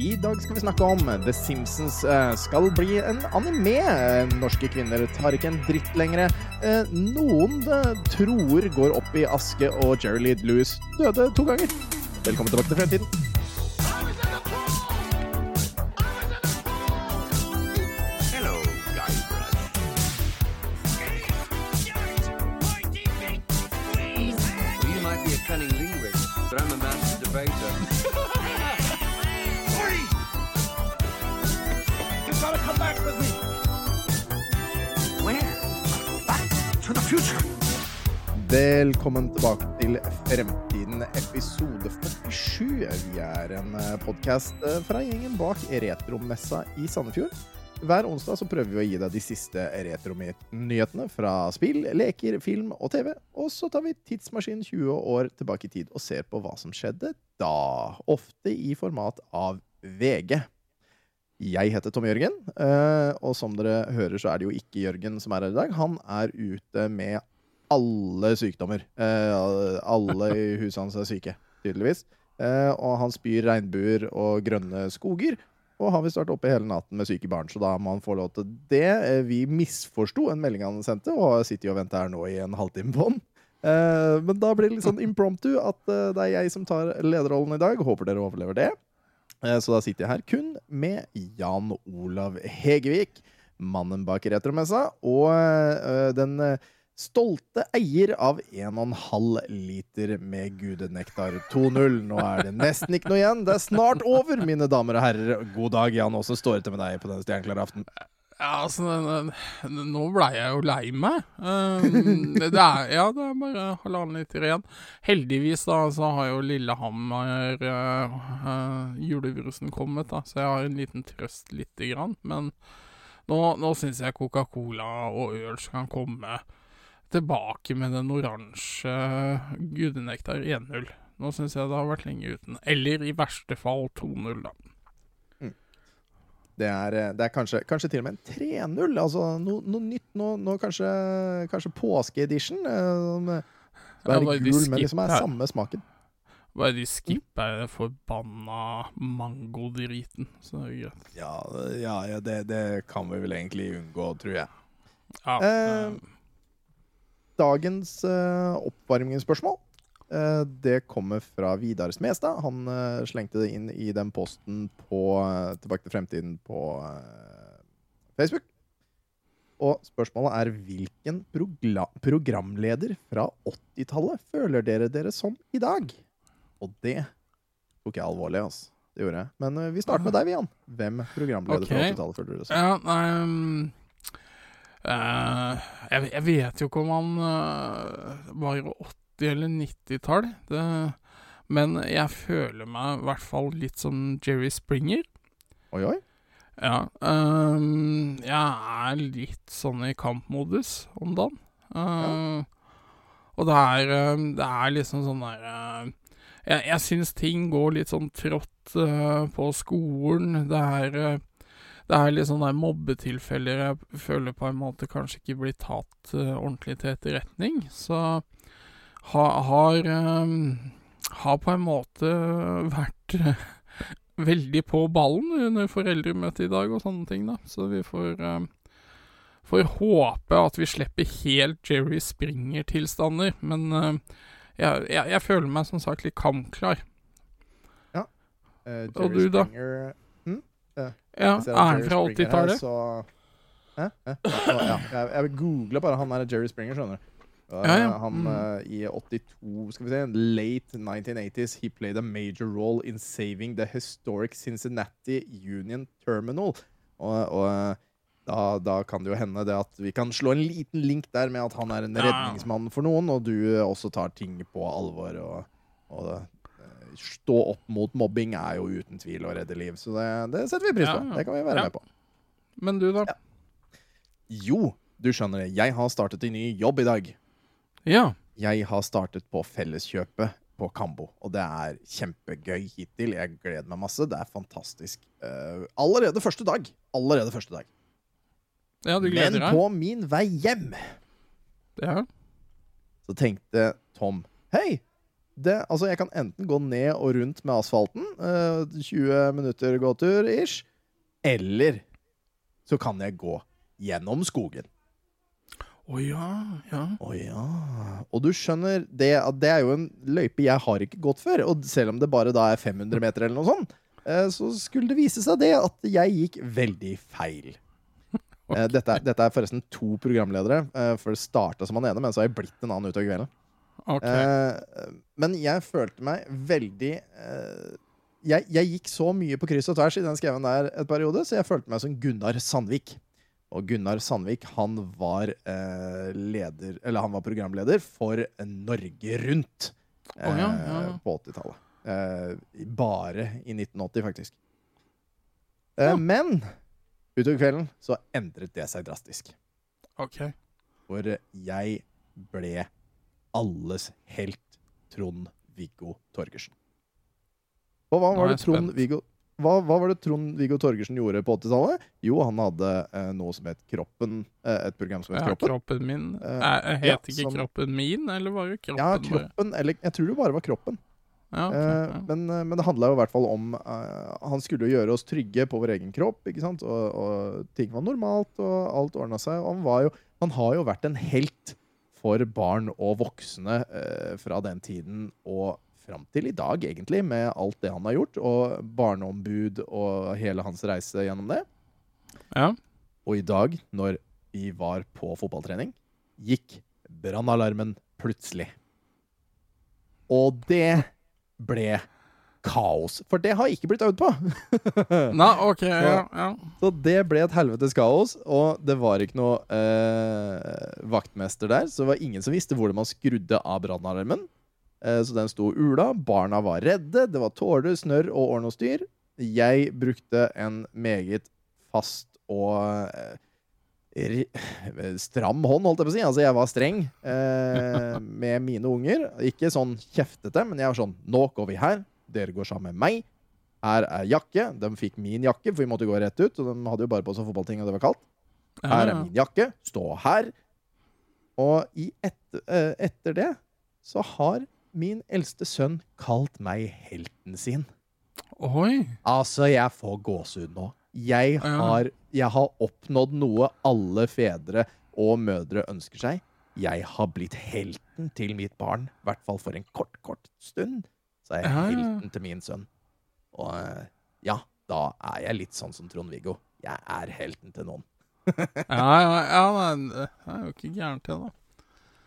I dag skal vi snakke om The Simpsons eh, skal bli en anime. Eh, Norske kvinner tar ikke en dritt lenger. Eh, Noen troer går opp i aske, og Jerry Lee Lewis døde to ganger. Velkommen tilbake til fremtiden. Velkommen tilbake til Fremtiden, episode 47. Vi er en podkast fra gjengen bak Retromessa i Sandefjord. Hver onsdag så prøver vi å gi deg de siste retronyhetene fra spill, leker, film og TV. Og så tar vi tidsmaskinen 20 år tilbake i tid og ser på hva som skjedde da. Ofte i format av VG. Jeg heter Tom Jørgen, eh, og som dere hører, så er det jo ikke Jørgen som er her i dag. Han er ute med alle sykdommer. Eh, alle i huset hans er syke, tydeligvis. Eh, og han spyr regnbuer og grønne skoger. Og har visst vært oppe hele natten med syke barn, så da må han få lov til det. Eh, vi misforsto en melding han sendte, og sitter jo og venter her nå i en halvtime på den. Men da blir det litt sånn impromptu at det er jeg som tar lederrollen i dag. Håper dere overlever det. Så da sitter jeg her kun med Jan Olav Hegevik, mannen bak Retromessa, og den stolte eier av 1,5 liter med gudenektar 2.0. Nå er det nesten ikke noe igjen. Det er snart over, mine damer og herrer. God dag, Jan. Åssen står det til med deg på denne stjerneklare aften? Ja, altså, nå blei jeg jo lei meg. Um, det er, ja, det er bare halvannen liter igjen. Heldigvis da, så har jo Lillehammer uh, uh, kommet, da, så jeg har en liten trøst lite grann. Men nå, nå syns jeg Coca-Cola og øl kan komme tilbake med den oransje gudenektar 1-0. Nå syns jeg det har vært lenge uten. Eller i verste fall 2.0, da. Det er, eh, det er kanskje, kanskje til og med en 3-0. Altså noe, noe nytt nå, nå kanskje, kanskje påskeedition. Uh, som Ja, er bare de gul, men liksom er samme smaken. Bare de skipper mm. forbanna mangodriten, så det er greit. Ja, ja, ja det, det kan vi vel egentlig unngå, tror jeg. Ja, Eh, eh, Dagens uh, oppvarmingsspørsmål eh, det kommer fra Vidar Smestad. Han eh, slengte det inn i den posten på eh, Tilbake til fremtiden på eh, Facebook. Og spørsmålet er hvilken programleder fra 80-tallet føler dere dere som i dag? Og det tok jeg alvorlig, altså. Det gjorde jeg. Men eh, vi starter med deg, Vian. Hvem programleder fra 80-tallet føler du dere som? ja, um, eh, jeg, jeg vet jo ikke om han uh, var i 80- eller 90-tall, men jeg føler meg i hvert fall litt som Jerry Springer. Oi, oi. Ja. Um, jeg er litt sånn i kampmodus om dagen. Eh, Og det er, eh, det er liksom sånn der Jeg, jeg syns ting går litt sånn trått uh, på skolen. Det er det er litt sånne der mobbetilfeller jeg føler på en måte kanskje ikke blir tatt uh, ordentlig til etterretning. Så ha, har um, Har på en måte vært uh, veldig på ballen under foreldremøtet i dag og sånne ting, da. Så vi får eh, Får håpe at vi slipper helt Jerry Springer-tilstander. Men uh, jeg, jeg, jeg føler meg som sagt litt kampklar. Ja. Og Jerry du, da? Springer- Ja, Er han fra 80-tallet? så- Hæ? Hæ? Ja. Jeg, jeg googla bare han er Jerry Springer, skjønner du. Uh, Ja, ja. Han Mm. uh, i 82 Skal vi se Late 1980s He played a major role in saving the historic Cincinnati Union Terminal. Og, og uh, da, da kan det jo hende det at vi kan slå en liten link der med at han er en redningsmann for noen, og du også tar ting på alvor. Og, og stå opp mot mobbing er jo uten tvil å redde liv. Så det, det setter vi pris på. Ja. Det kan vi være Ja. med på. Men du, da? Ja. Jo, du skjønner det. Jeg har startet en ny jobb i dag. Ja. Jeg har startet på Felleskjøpet på Kambo, og det er kjempegøy hittil. Jeg gleder meg masse. Det er fantastisk. Uh, allerede første dag. Allerede første dag. Ja, du Men gleder deg? på min vei hjem Ja. så tenkte Tom Hei, det, altså jeg kan enten gå ned og rundt med asfalten, eh, 20 minutter gåtur ish, eller så kan jeg gå gjennom skogen. Å ja, ja. Oh ja. Og du skjønner, det, det er jo en løype jeg har ikke gått før. Og selv om det bare da er 500 meter eller noe sånt, eh, så skulle det vise seg det at jeg gikk veldig feil. Okay. Dette, er- dette er forresten to programledere, eh, for det starta som han ene, men så har jeg blitt en annen utover kvelden. OK. Uh, men jeg følte meg veldig uh, jeg, jeg gikk så mye på kryss og tvers i den skreven der et periode, så jeg følte meg som Gunnar Sandvik. Og Gunnar Sandvik han var uh, leder Eller han var programleder for Norge Rundt Å, ja, ja, på 80-tallet. Eh, bare i 1980, faktisk. Ja. Men utover kvelden så endret det seg drastisk. ok. For jeg ble alles helt Trond-Viggo Torgersen. Og hva var det. Trond-Viggo hva, hva var det Trond-Viggo Torgersen gjorde på 80-tallet? Jo, han hadde eh, noe som het Kroppen. Eh, et program som het Ja, Kroppen. kroppen min. Eh, Eh, het ja, ikke som- kroppen min, eller var det kroppen? Ja, bare? Kroppen, eller jeg tror det bare var Kroppen. Ja, okay, Eh, ja. men, eh, men det handla jo i hvert fall om eh, Han skulle jo gjøre oss trygge på vår egen kropp, ikke sant? Og, og ting var normalt, og alt ordna seg. Og han, var jo, han har jo vært en helt for barn og voksne eh, fra den tiden og fram til i dag, egentlig, med alt det han har gjort. Og barneombud og hele hans reise gjennom det. ja. Og i dag, når vi var på fotballtrening, gikk brannalarmen plutselig. Og det ble kaos. For det har ikke blitt øvd på. Nei, OK, ja. ja. Så det ble et helvetes kaos, og det var ikke noe eh, vaktmester der. Så det var ingen som visste hvordan man skrudde av brannalarmen. Eh, så den sto ula. Barna var redde. Det var tårer, snørr og ordn og styr. Jeg brukte en meget fast og eh, stram hånd, holdt jeg på å si. Altså, jeg var streng eh, med mine unger. Ikke sånn kjeftete, men jeg var sånn Nå går vi her. Dere går sammen med meg. Her er jakke. De fikk min jakke, for vi måtte gå rett ut. Og de hadde jo bare på seg fotballting, og det var kaldt. Her er min jakke. Stå her. Og i etter, eh, etter det så har min eldste sønn kalt meg helten sin. Oi. Altså, jeg får gåsehud nå. Jeg har, jeg har oppnådd noe alle fedre og mødre ønsker seg. Jeg har blitt helten til mitt barn. I hvert fall for en kort, kort stund. Så er jeg helten til min sønn. Og eh, ja, da er jeg litt sånn som Trond-Viggo. Jeg er helten til noen. Ja, ja, ja nei, det er jo ikke gærent, det, da.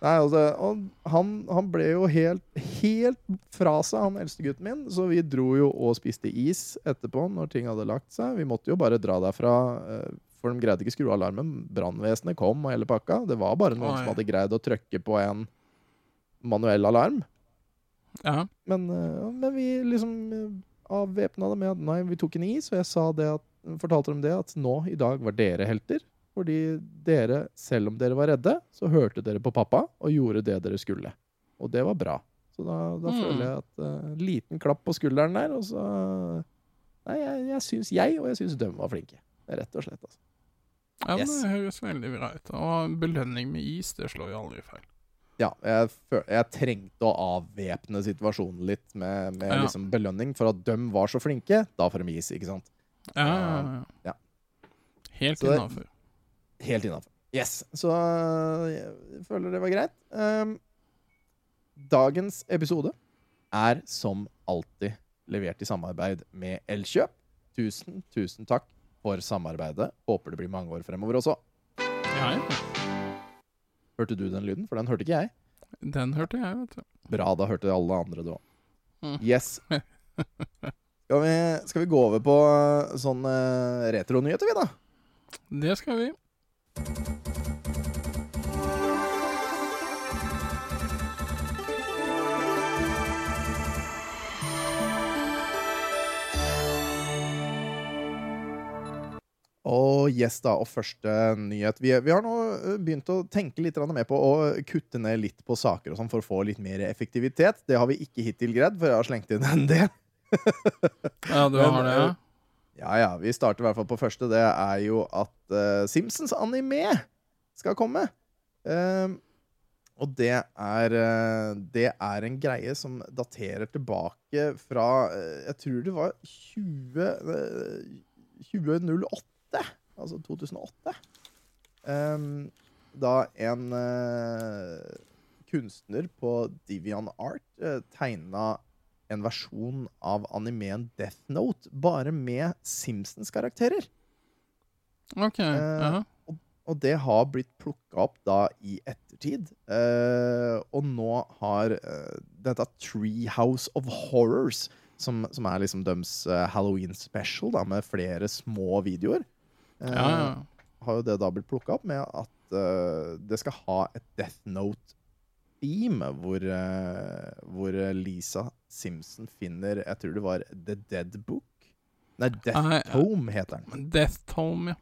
Nei, altså, og han, han ble jo helt, helt fra seg, han eldste gutten min. Så vi dro jo og spiste is etterpå når ting hadde lagt seg. Vi måtte jo bare dra derfra, eh, for de greide ikke skru av alarmen. Brannvesenet kom og hele pakka. Det var bare noen Oi. som hadde greid å trykke på en manuell alarm. Ja. Men, eh, men vi liksom eh, avvæpna det med at nei, vi tok en is, og jeg sa det at, fortalte dem det at nå i dag var dere helter. Fordi dere, selv om dere var redde, så hørte dere på pappa og gjorde det dere skulle. Og det var bra. Så da, da Mm. føler jeg at uh, liten klapp på skulderen der, og så Nei, jeg, jeg syns jeg, og jeg syns de var flinke. Rett og slett, altså. ja men Yes. det høres veldig bra ut. Og belønning med is, det slår jo aldri feil. Ja, jeg, jeg trengte å avvæpne situasjonen litt med, med Ja. liksom belønning for at de var så flinke. Da får de is, ikke sant? Ja, ja, ja. Helt innafor. Helt innafor. Yes. Så jeg føler det var greit. Um, dagens episode er som alltid levert i samarbeid med Elkjøp. Tusen, tusen takk for samarbeidet. Håper det blir mange år fremover også. Ja, ja. Hørte du den lyden? For den hørte ikke jeg. Den hørte jeg, vet du. Bra, da hørte alle andre det òg. Mm. Yes. Skal vi, skal vi gå over på øh, sånne retronyheter, vi, da? Det skal vi. Og yes da, og første nyhet. Vi, vi har nå begynt å tenke litt mer på å kutte ned litt på saker og sånn for å få litt mer effektivitet. Det har vi ikke hittil greid, for jeg har slengt inn en del. Ja, du har det, ja? Ja ja, vi starter i hvert fall på første. Det er jo at uh, Simpsons anime skal komme. Uh, Og det er, uh, det er en greie som daterer tilbake fra eh, Jeg tror det var 20, eh, 2008, altså 2008. um, da en uh, kunstner på Divian Art uh, tegna en versjon av animeen Death Note, bare med Simpsons-karakterer. OK. uh, -huh. Og det har blitt plukka opp da i ettertid. Uh, og nå har uh, dette Treehouse of Horrors, som, som er liksom deres uh, Halloween special, da, med flere små videoer, eh, ja, ja. har jo det da blitt plukka opp med at uh, det skal ha et Death Note-theme, hvor, uh, hvor Lisa Simpson finner Jeg tror det var The Dead Book. Nei, Death Nei, ja. Tome heter den. Death Home, ja.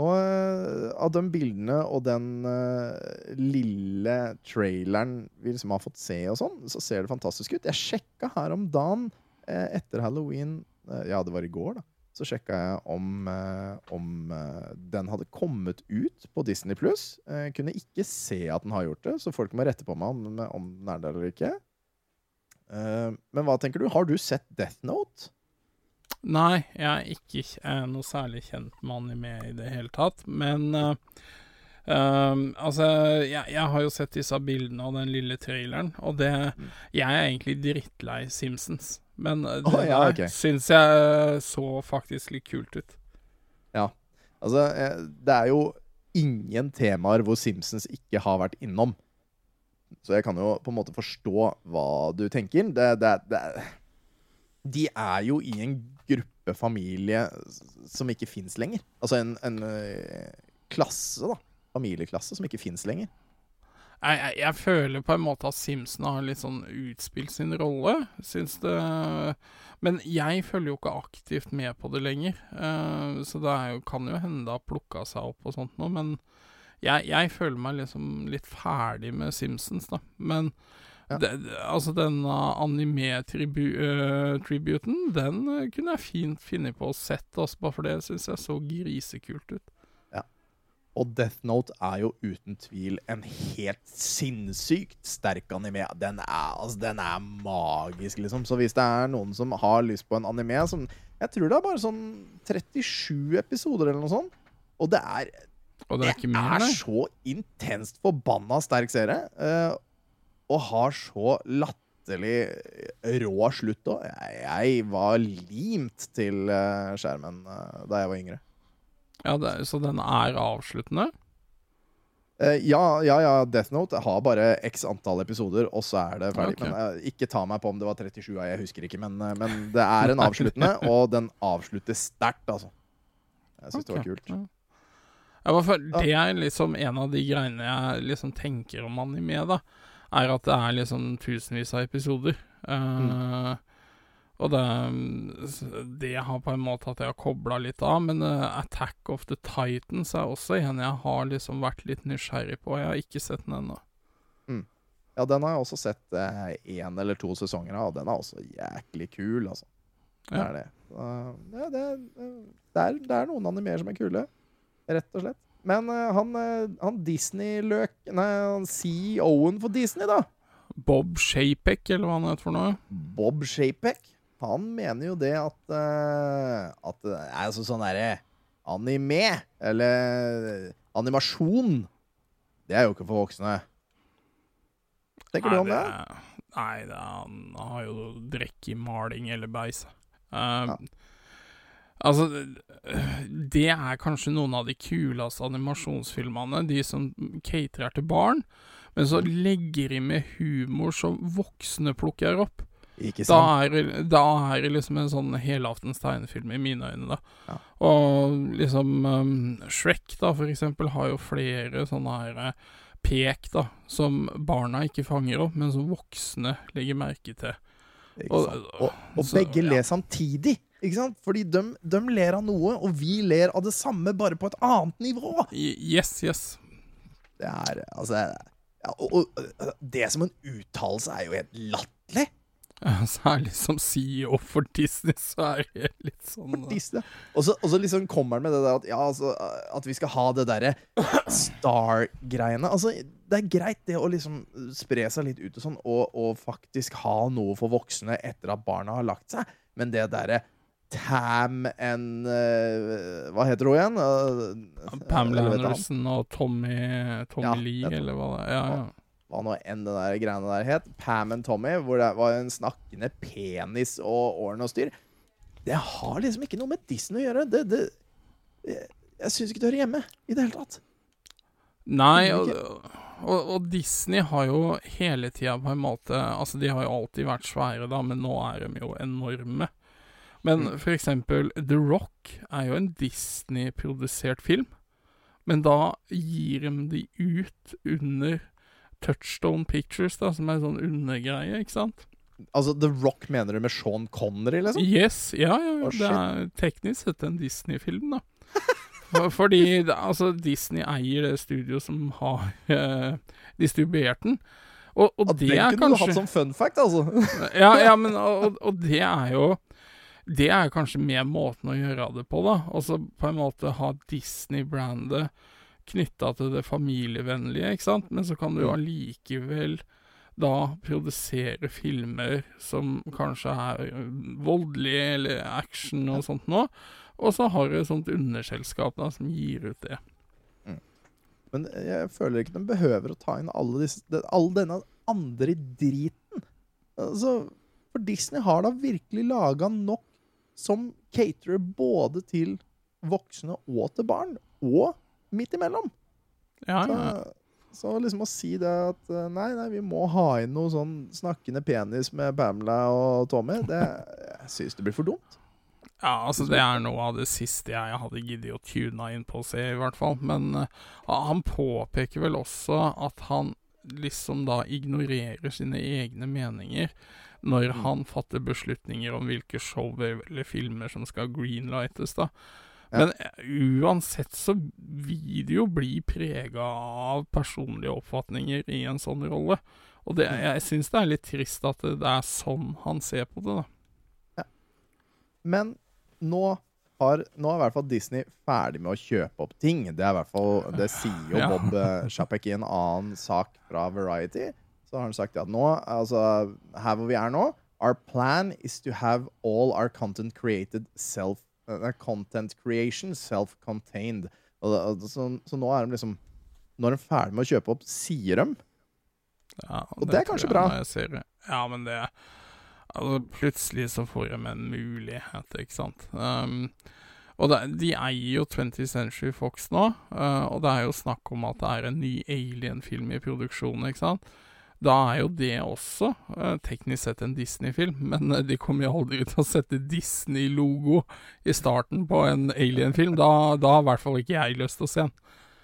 Og uh, av de bildene og den eh, lille traileren vi liksom har fått se, og sånn, så ser det fantastisk ut. Jeg sjekka her om dagen eh, etter halloween eh, Ja, det var i går, da. Så sjekka jeg om, eh, om eh, den hadde kommet ut på Disney pluss. kunne ikke se at den har gjort det, så folk må rette på meg om, om den er der eller ikke. Eh, men hva tenker du? Har du sett Death Note? Nei, jeg er ikke eh, noe særlig kjent med anime i det hele tatt. Men uh, um, altså, jeg, jeg har jo sett disse bildene og den lille traileren, og det Jeg er egentlig drittlei Simpsons, men eh, det oh, ja, okay. syns jeg så faktisk litt kult ut. Ja. Altså, eh, det er jo ingen temaer hvor Simpsons ikke har vært innom. Så jeg kan jo på en måte forstå hva du tenker. Det, det, det, de er jo i en gruppe familie som ikke fins lenger. Altså en, en eh, klasse, da. Familieklasse som ikke fins lenger. Jeg, jeg, jeg føler på en måte at Simpson har litt sånn utspilt sin rolle. Syns det Men jeg følger jo ikke aktivt med på det lenger. uh, så det jo, kan jo hende det har plukka seg opp og sånt noe. Men jeg, jeg føler meg liksom litt ferdig med Simpsons, da. Men Ja. det, altså denne anime-tributen, den eh, kunne jeg fint finne på å sette, altså, bare for det syns jeg så grisekult ut. Og Death Note er jo uten tvil en helt sinnssykt sterk anime. Den er, altså, den er magisk, liksom. Så hvis det er noen som har lyst på en anime som Jeg tror det er bare sånn 37 episoder eller noe sånt. Og det er, Og det er mer, er så intenst forbanna sterk serie. Uh, og har så latterlig rå slutt òg. Jeg, jeg var limt til eh, skjermen uh, da jeg var yngre. Ja, det, så den er avsluttende? Uh, ja, ja, ja, Death Note har bare x antall episoder, og så er det ferdig. Okay. Men uh, Ikke ta meg på om det var 37, jeg husker ikke. Men, uh, men det er en avsluttende, og den avslutter sterkt, altså. Jeg syns det var kult. Ja. For det er liksom en av de greiene jeg liksom tenker om anime, da. Er at det er liksom tusenvis av episoder. Eh, Og det, det har på en måte at jeg har kobla litt av. Men uh, Attack of the Titans er også en jeg har liksom vært litt nysgjerrig på. Jeg har ikke sett den ennå. Ja, den har jeg også sett én eller to sesonger av, den er også jæklig kul, altså. Det Ja. er det. Uh, ja, det, det, er, det er noen animer som er kule, rett og slett. Men uh, han, eh, han Disney-løk Nei, han CEO-en for Disney, da. Bob Shapek, eller hva han heter for noe. Bob Shapek, han mener jo det at uh, At det er altså sånn derre anime, eller animasjon, det er jo ikke for voksne. Tenker du om det? Nei, det er, han har jo drekk i maling eller beis. Uh, Ja. Altså, det er kanskje noen av de kuleste animasjonsfilmene, de som caterer til barn, men så legger de med humor som voksne plukker opp. Ikke Da er, da er det liksom en sånn helaftens tegnefilm i mine øyne, da. Ja. Og liksom um, Shrek, da, for eksempel, har jo flere sånne her eh, pek, da, som barna ikke fanger opp, men som voksne legger merke til. Og- sant? Og, og så- begge ja. ler samtidig. Ikke sant? Fordi de, de ler av noe, og vi ler av det samme, bare på et annet nivå. Yes, yes. Det er altså ja, og, og det som en uttalelse er jo helt latterlig. Særlig som CEO for Disney, så er det litt sånn For Disney. Og så, og så liksom kommer han med det der at, ja, altså, at vi skal ha det derre star-greiene. Altså, det er greit det å liksom spre seg litt ut og sånn, og, og faktisk ha noe for voksne etter at barna har lagt seg, men det derre Tam and uh, Hva heter hun igjen? Uh, Pamela? Anderson og Tommy, Tommy Ja, Lee, eller hva det er. Ja, ja. Hva nå enn det der greiene der het, Pam and Tommy, hvor det var en snakkende penis og årene og styr. Det har liksom ikke noe med Disney å gjøre. Det, det, jeg jeg syns ikke det hører hjemme i det hele tatt. Nei, og, og, og Disney har jo hele tida på en måte Altså, de har jo alltid vært svære, da, men nå er de jo enorme. Men Mm. for eksempel The Rock er jo en Disney-produsert film, men da gir de de ut under Touchstone Pictures, da, som er en sånn undergreie, ikke sant? Altså, The Rock mener du med Sean Connery, liksom? Yes, ja, ja, Oh, det er teknisk sett en Disney-film, da. Fordi altså, Disney eier det studioet som har eh, distribuert den. Og, og ja, det den er kunne du hatt kanskje som fun fact, altså. ja, ja, men og, og det er jo Det er kanskje mer måten å gjøre det på, da. Altså på en måte ha Disney-brandet knytta til det familievennlige, ikke sant. Men så kan du Mm. allikevel da produsere filmer som kanskje er voldelige eller action og sånt nå. Og så har du et sånt underselskap da som gir ut det. Men jeg føler ikke de behøver å ta inn alle disse, all denne andre driten. Altså, for Disney har da virkelig laga nok som caterer både til voksne og til barn. Og midt imellom. Ja, Så, ja. så liksom å si det at eh, nei, nei, vi må ha inn noe sånn snakkende penis med Pamela og Tommy, det syns det blir for dumt. Ja, altså det er noe av det siste jeg hadde giddet å tune inn på å se, i hvert fall. Men uh, han påpeker vel også at han liksom da ignorerer sine egne meninger når Mm. han fatter beslutninger om hvilke show eller filmer som skal greenlightes, da. Ja. Men eh, uansett så vil det jo bli prega av personlige oppfatninger i en sånn rolle. Og det, Mm. jeg syns det er litt trist at det, er sånn han ser på det, da. Men nå har, nå er i hvert fall Disney ferdig med å kjøpe opp ting. Det, er i hvert fall, det sier jo Ja. Bob eh, Chapek i en annen sak fra Variety. Så har han sagt at nå, altså her hvor vi er nå Our plan is to have all our content created self Content creation self-contained. Det- det- Så, så nå er de liksom Nå er de ferdig med å kjøpe opp, sier de. Ja, Og det er kanskje bra. det. Ja, men det Altså, plutselig så får de en mulighet, ikke sant. Um, og det, de eier jo 20th Century Fox nå, uh, og det er jo snakk om at det er en ny Alien-film i produksjon, ikke sant. Da er jo det også eh, teknisk sett en Disney-film, men uh, de kommer jo aldri til å sette Disney-logo i starten på en Alien-film. Da, da har i hvert fall ikke jeg lyst til å se den.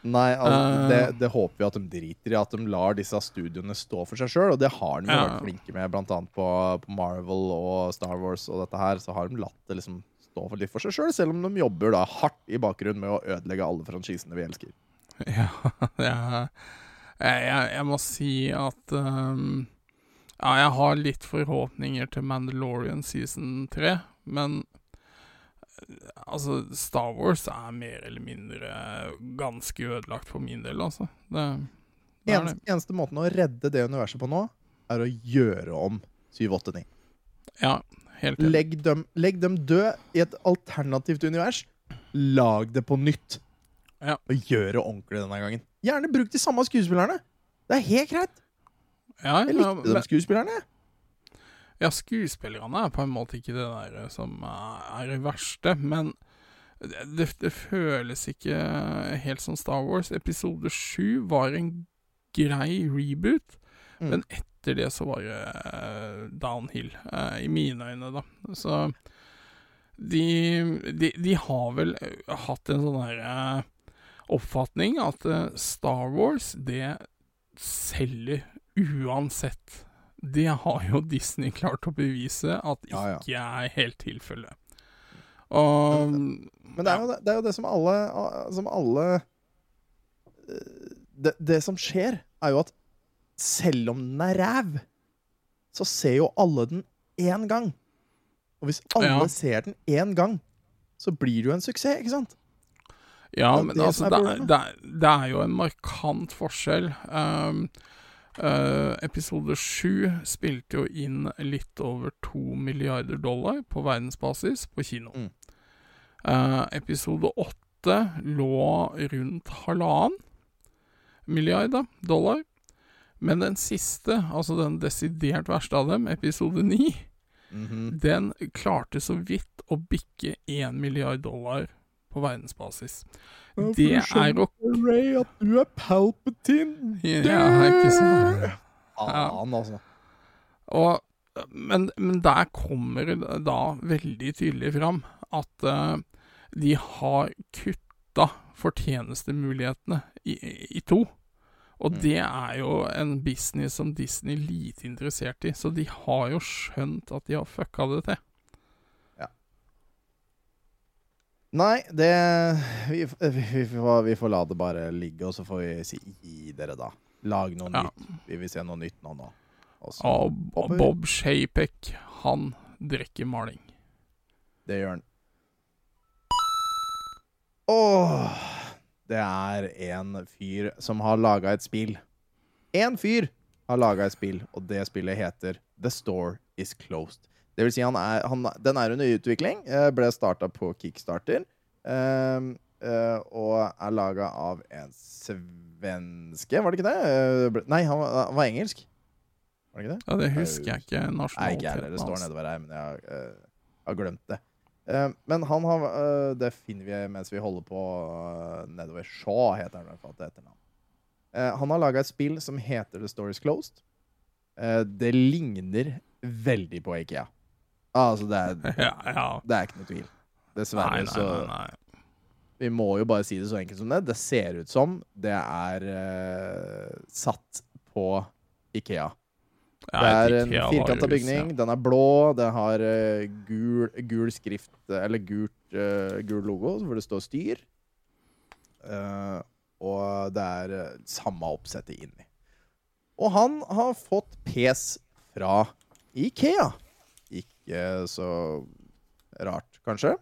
Nei, altså, Eh. det, det håper vi at de driter i. At de lar disse studioene stå for seg sjøl. Og det har de jo Ja. vært flinke med, annet på, på Marvel og Star Wars og dette her. Så har de latt det liksom stå for litt for seg sjøl, selv om de jobber da hardt i bakgrunnen med å ødelegge alle franchisene vi elsker. Ja, jeg, jeg, jeg, jeg må si at um, Ja, jeg har litt forhåpninger til Mandalorian season 3, men eh, altså, Star Wars er mer eller mindre ganske ødelagt for min del, altså. Det, det Eneste, eneste måten å redde det universet på nå, er å gjøre om 789. Ja, helt enig. Legg dem, legg dem død i et alternativt univers. Lag det på nytt. Ja. Og gjør det ordentlig denne gangen. Gjerne bruk de samme skuespillerne. Det er helt greit. Ja, Jeg likte de skuespillerne. Ja, skuespillerne er på en måte ikke det der som er det verste, men det, det, føles ikke helt som Star Wars. Episode 7 var en grei reboot, Mm. men etter det så var det eh, downhill, eh, i mine øyne, da. Så de, de, de har vel eh, hatt en sånn herre eh, oppfatning at eh, Star Wars, det selger uansett. Det har jo Disney klart å bevise at ikke er helt tilfellet. Og Men det er jo det, det, er jo det som alle, som alle eh, det, det som skjer, er jo at selv om den er ræv, så ser jo alle den én gang. Og hvis alle Ja. ser den én gang, så blir det jo en suksess, ikke sant? Ja, Det men altså, det, er- det, er, det er jo en markant forskjell. Um, uh, episode sju spilte jo inn litt over to milliarder dollar på verdensbasis på kino. Mm. Uh, episode åtte lå rundt halvannen milliard da, dollar. Men den siste, altså den desidert verste av dem, episode ni, Mhm. den klarte så vidt å bikke én milliard dollar på verdensbasis. Det er å Ray at du er Palpatine! Ja, ikke sant? Faen, altså. Og, men, men der kommer det da veldig tydelig fram at uh, de har kutta fortjenestemulighetene i, i to. Og Mm. det er jo en business som Disney er lite interessert i, så de har jo skjønt at de har fucka det til. Nei, det vi, vi, får, vi får la det bare ligge, og så får vi si gi dere, da. Lag noe Ja. nytt. Vi vil se noe nytt nå. nå. Og Og. Bob Shapek, han drikker maling. Det gjør han. Åh Det er en fyr som har laga et spill. Én fyr har laga et spill, og det spillet heter The Store Is Closed. Det vil si, han er, han, den er under utvikling. eh, Ble starta på Kickstarter. Um, Uh, og er laga av en svenske, var det ikke det? Uh, Nei, han var, han var engelsk. Var det ikke det? Ja, det husker jeg ikke Nei, ikke heller. Det står nedover her, men jeg eh, har glemt det. Eh, men han har Det finner vi mens vi holder på nedover. Shaw heter han i hvert fall til etternavn. Han har laga et spill som heter The Stories Closed. Det ligner veldig på Ikea. Altså, det er, Ja, ja. det er ikke noe tvil. Dessverre, Nei, nei, så nei, nei. Vi må jo bare si det så enkelt som det. Det ser ut som det er uh, satt på Ikea. Ja, Det er et en Ikea firkanta bygning. Den er blå. Den har uh, gul, gul skrift Eller gult, uh, gul logo hvor det står 'styr'. Eh, og det er eh, samme oppsettet inni. Og han har fått pes fra Ikea. Ikke så rart, kanskje.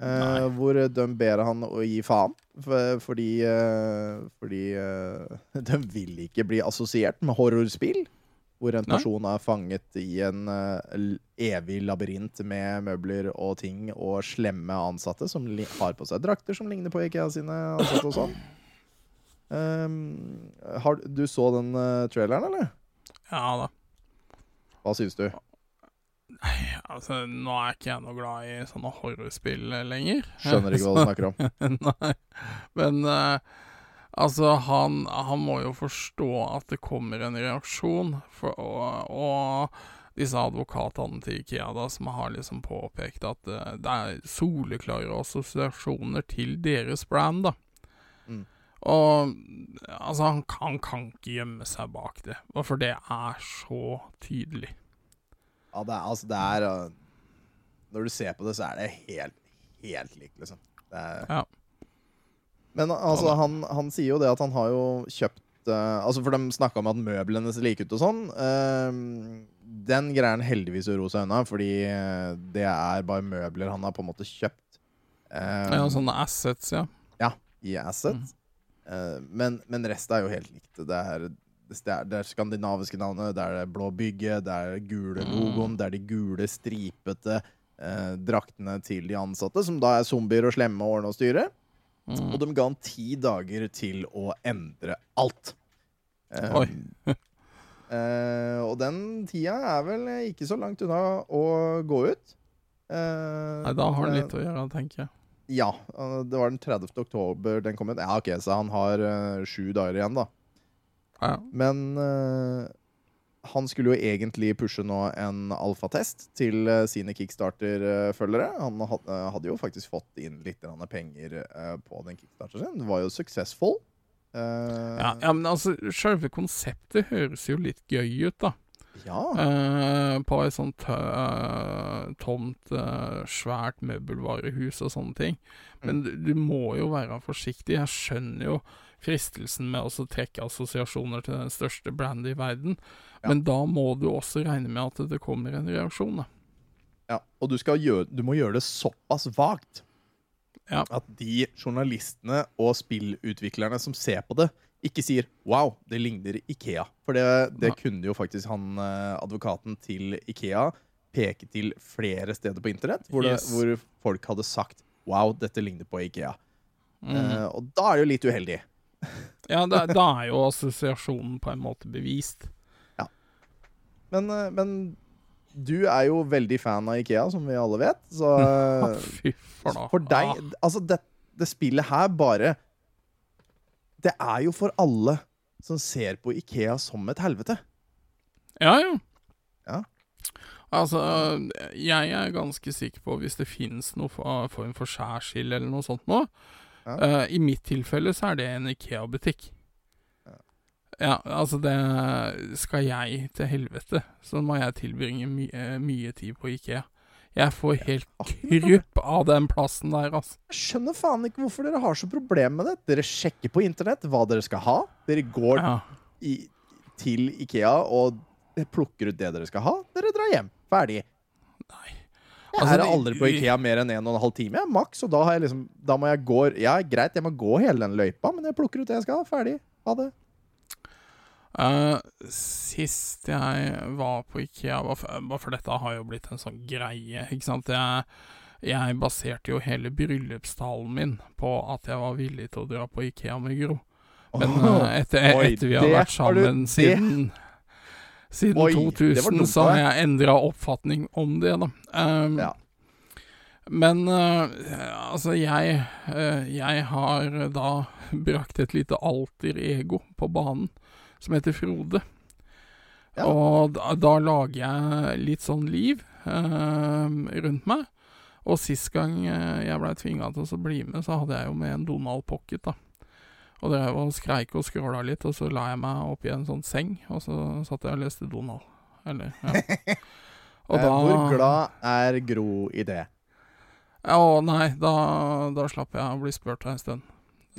Eh, hvor de ber han å gi faen. For, fordi eh, fordi eh, de vil ikke bli assosiert med horrorspill. Hvor en Nei. person er fanget i en eh, evig labyrint med møbler og ting og slemme ansatte som har på seg drakter som ligner på Ikea sine ansatte og sånn. Um, har, du så den uh, traileren, eller? Ja da. Hva syns du? Nei, altså, nå er ikke jeg noe glad i sånne horrorspill lenger. Skjønner ikke hva du snakker om. Nei. Men uh, altså, han, han må jo forstå at det kommer en reaksjon. For, og, og disse advokatene til Ikea da, som har liksom påpekt at uh, det er soleklare assosiasjoner til deres brand. da. Mm. Og altså, han, han kan ikke gjemme seg bak det, for det er så tydelig. Ja, det er, altså, det er uh, Når du ser på det, så er det helt, helt likt, liksom. Det er, Ja. Men altså, Ja han, han sier jo det at han har jo kjøpt uh, Altså, for de snakka om at møblene ser like ut og sånn. Uh, den greier han heldigvis å roe seg unna, fordi det er bare møbler han har på en måte kjøpt. Uh, Ja, sånne assets, ja. Ja, i assets. Mm. Uh, men, men resten er jo helt likt. Det er det er det skandinaviske navnet, det er det blå bygget, det er gule Mm. logoen, det er de gule, stripete eh, draktene til de ansatte, som da er zombier og slemme og ordne og styre. Mm. Og de ga han ti dager til å endre alt. Eh, Oi. eh, og den tida er vel ikke så langt unna å gå ut. Eh, Nei, da har han eh, litt å gjøre, tenker jeg. ja, uh, det var den 30. oktober den kom ut. Ja, ok, så han har uh, sju dager igjen, da. Ja. Men uh, han skulle jo egentlig pushe nå en alfatest til uh, sine kickstarter-følgere. Han had, uh, hadde jo faktisk fått inn litt penger uh, på den kickstarteren sin. Det var jo successful. Ja, ja, men altså, selve konseptet høres jo litt gøy ut, da. Ja. Uh, på et sånt uh, tomt, uh, svært møbelvarehus og sånne ting. Men du, du må jo være forsiktig. Jeg skjønner jo fristelsen med å trekke assosiasjoner til den største brandet i verden, Ja. men da må du også regne med at det kommer en reaksjon. Da. Ja, og du, skal gjøre, du må gjøre det såpass vagt Ja. at de journalistene og spillutviklerne som ser på det, ikke sier 'wow, det ligner Ikea'. For det, det kunne jo faktisk han eh, advokaten til Ikea peke til flere steder på internett, hvor, det, Yes. hvor folk hadde sagt 'wow, dette ligner på Ikea'. Mm. Uh, og da er det jo litt uheldig. Ja, da, da er jo assosiasjonen på en måte bevist. Men, eh, men du er jo veldig fan av Ikea, som vi alle vet. Så Ah, eh, Fy flate. For deg Altså, det, det spillet her bare Det er jo for alle som ser på Ikea som et helvete. Ja, jo. Ja. Altså, jeg er ganske sikker på hvis det finnes noe form for skjærsild eller noe sånt nå Ja. eh, I mitt tilfelle så er det en Ikea-butikk. Ja, altså det Skal jeg til helvete, så må jeg tilbringe my eh, mye tid på Ikea. Jeg får helt krypp av den plassen der, altså. Jeg skjønner faen ikke hvorfor dere har så problem med det. Dere sjekker på internett hva dere skal ha. Dere går Ja. i, til Ikea og plukker ut det dere skal ha. Dere drar hjem. Ferdig. Nei. Jeg Altså, er aldri på Ikea mer enn en og en halv time, maks. Og da, har jeg liksom, da må jeg gå Ja, greit, jeg må gå hele den løypa, men jeg plukker ut det jeg skal. Ferdig. Ha det. Uh, sist jeg var på Ikea, var for, var for dette har jo blitt en sånn greie, ikke sant. Jeg, jeg baserte jo hele bryllupstalen min på at jeg var villig til å dra på Ikea med Gro. Men eh, etter, etter vi har vært sammen siden Siden Oi, 2000 så har jeg endra oppfatning om det, da. Um, Ja. Men uh, altså, jeg uh, Jeg har da brakt et lite alter ego på banen som heter Frode. Ja. Og da, da lager jeg litt sånn liv uh, rundt meg. Og sist gang eh, jeg blei tvinga til å bli med, så hadde jeg jo med en Donald Pocket, da. Og drev og skreik og skråla litt, og så la jeg meg oppi en sånn seng, og så satt jeg og leste Donald. Eller, ja. Og Eh, Hvor glad er Gro i det? Ja, Å nei, da, da slapp jeg å bli spurt en stund.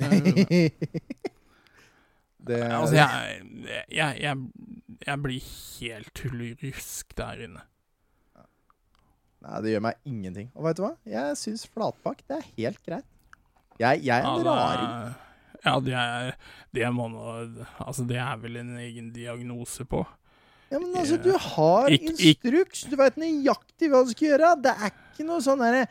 Det- er... altså, jeg, jeg, jeg, jeg blir helt tullerusk der inne. Nei, det gjør meg ingenting. Og vet du hva? Jeg syns flatpakk det er helt greit. Jeg, jeg er en Ja, raring. Ja, det er Det nå Altså, det er vel en egen diagnose på. Ja, men altså, du har Ikk- instruks. Du veit nøyaktig hva du skal gjøre. Det er ikke noe sånn derre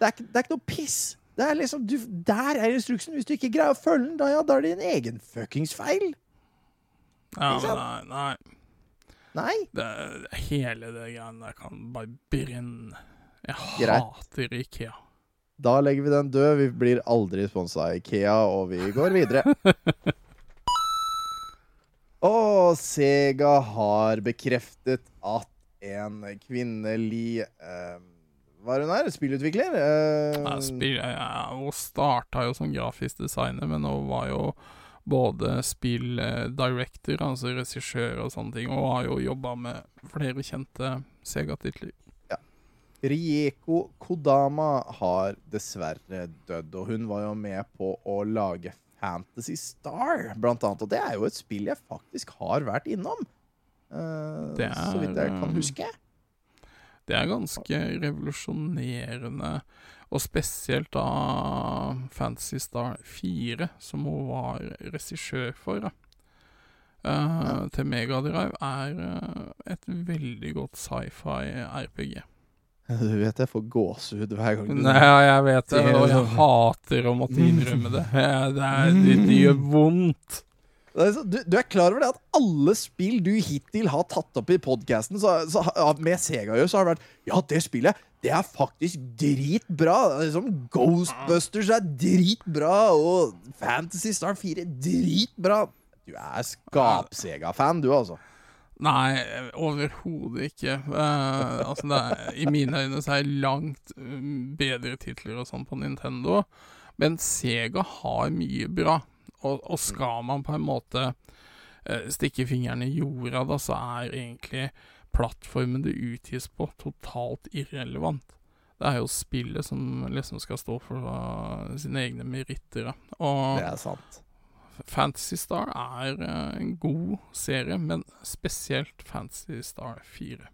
det, det er ikke noe piss. Det er liksom, du, Der er instruksen. Hvis du ikke greier å følge den, da, ja, da er det din egen fuckings feil. Ja, men nei, nei. Nei. Det, hele det greiene der kan bare brenne. Jeg Greit. hater Ikea. Da legger vi den død. Vi blir aldri sponsa av Ikea, og vi går videre. Og Sega har bekreftet at en kvinnelig eh, Hva er hun her? Spillutvikler? Eh, ja, spil, ja, hun starta jo som grafisk designer, men hun var jo både spill-director, altså regissør og sånne ting, og har jo jobba med flere kjente Sega-titler. Rieko Kodama har dessverre dødd, og hun var jo med på å lage Fantasy Star, blant annet. Og det er jo et spill jeg faktisk har vært innom. uh, er, så vidt jeg kan eh, huske. Det er ganske revolusjonerende, og spesielt da Fantasy Star 4, som hun var regissør for, da. Eh, til Megadrive, er eh, et veldig godt sci-fi RPG. Du vet jeg får gåsehud hver gang du Nei, jeg vet det, og jeg hater å måtte innrømme det. Det, er, det, det gjør vondt. Er Du, du er klar over det at alle spill du hittil har tatt opp i podkasten med Sega så har det vært Ja, det spillet det er faktisk dritbra. Er Liksom Ghostbusters er dritbra, og Fantasy Star 4 dritbra. Du er skap-Sega-fan, du, altså. Nei, overhodet ikke. Uh, altså er, I mine øyne så er det langt um, bedre titler og sånn på Nintendo. Men Sega har mye bra. Og, og skal man på en måte uh, stikke fingeren i jorda, da, så er egentlig plattformen det utgis på, totalt irrelevant. Det er jo spillet som liksom skal stå for uh, sine egne meritter. Og Det er sant. Fantasy Star er eh, en god serie, men spesielt Fantasy Star 4.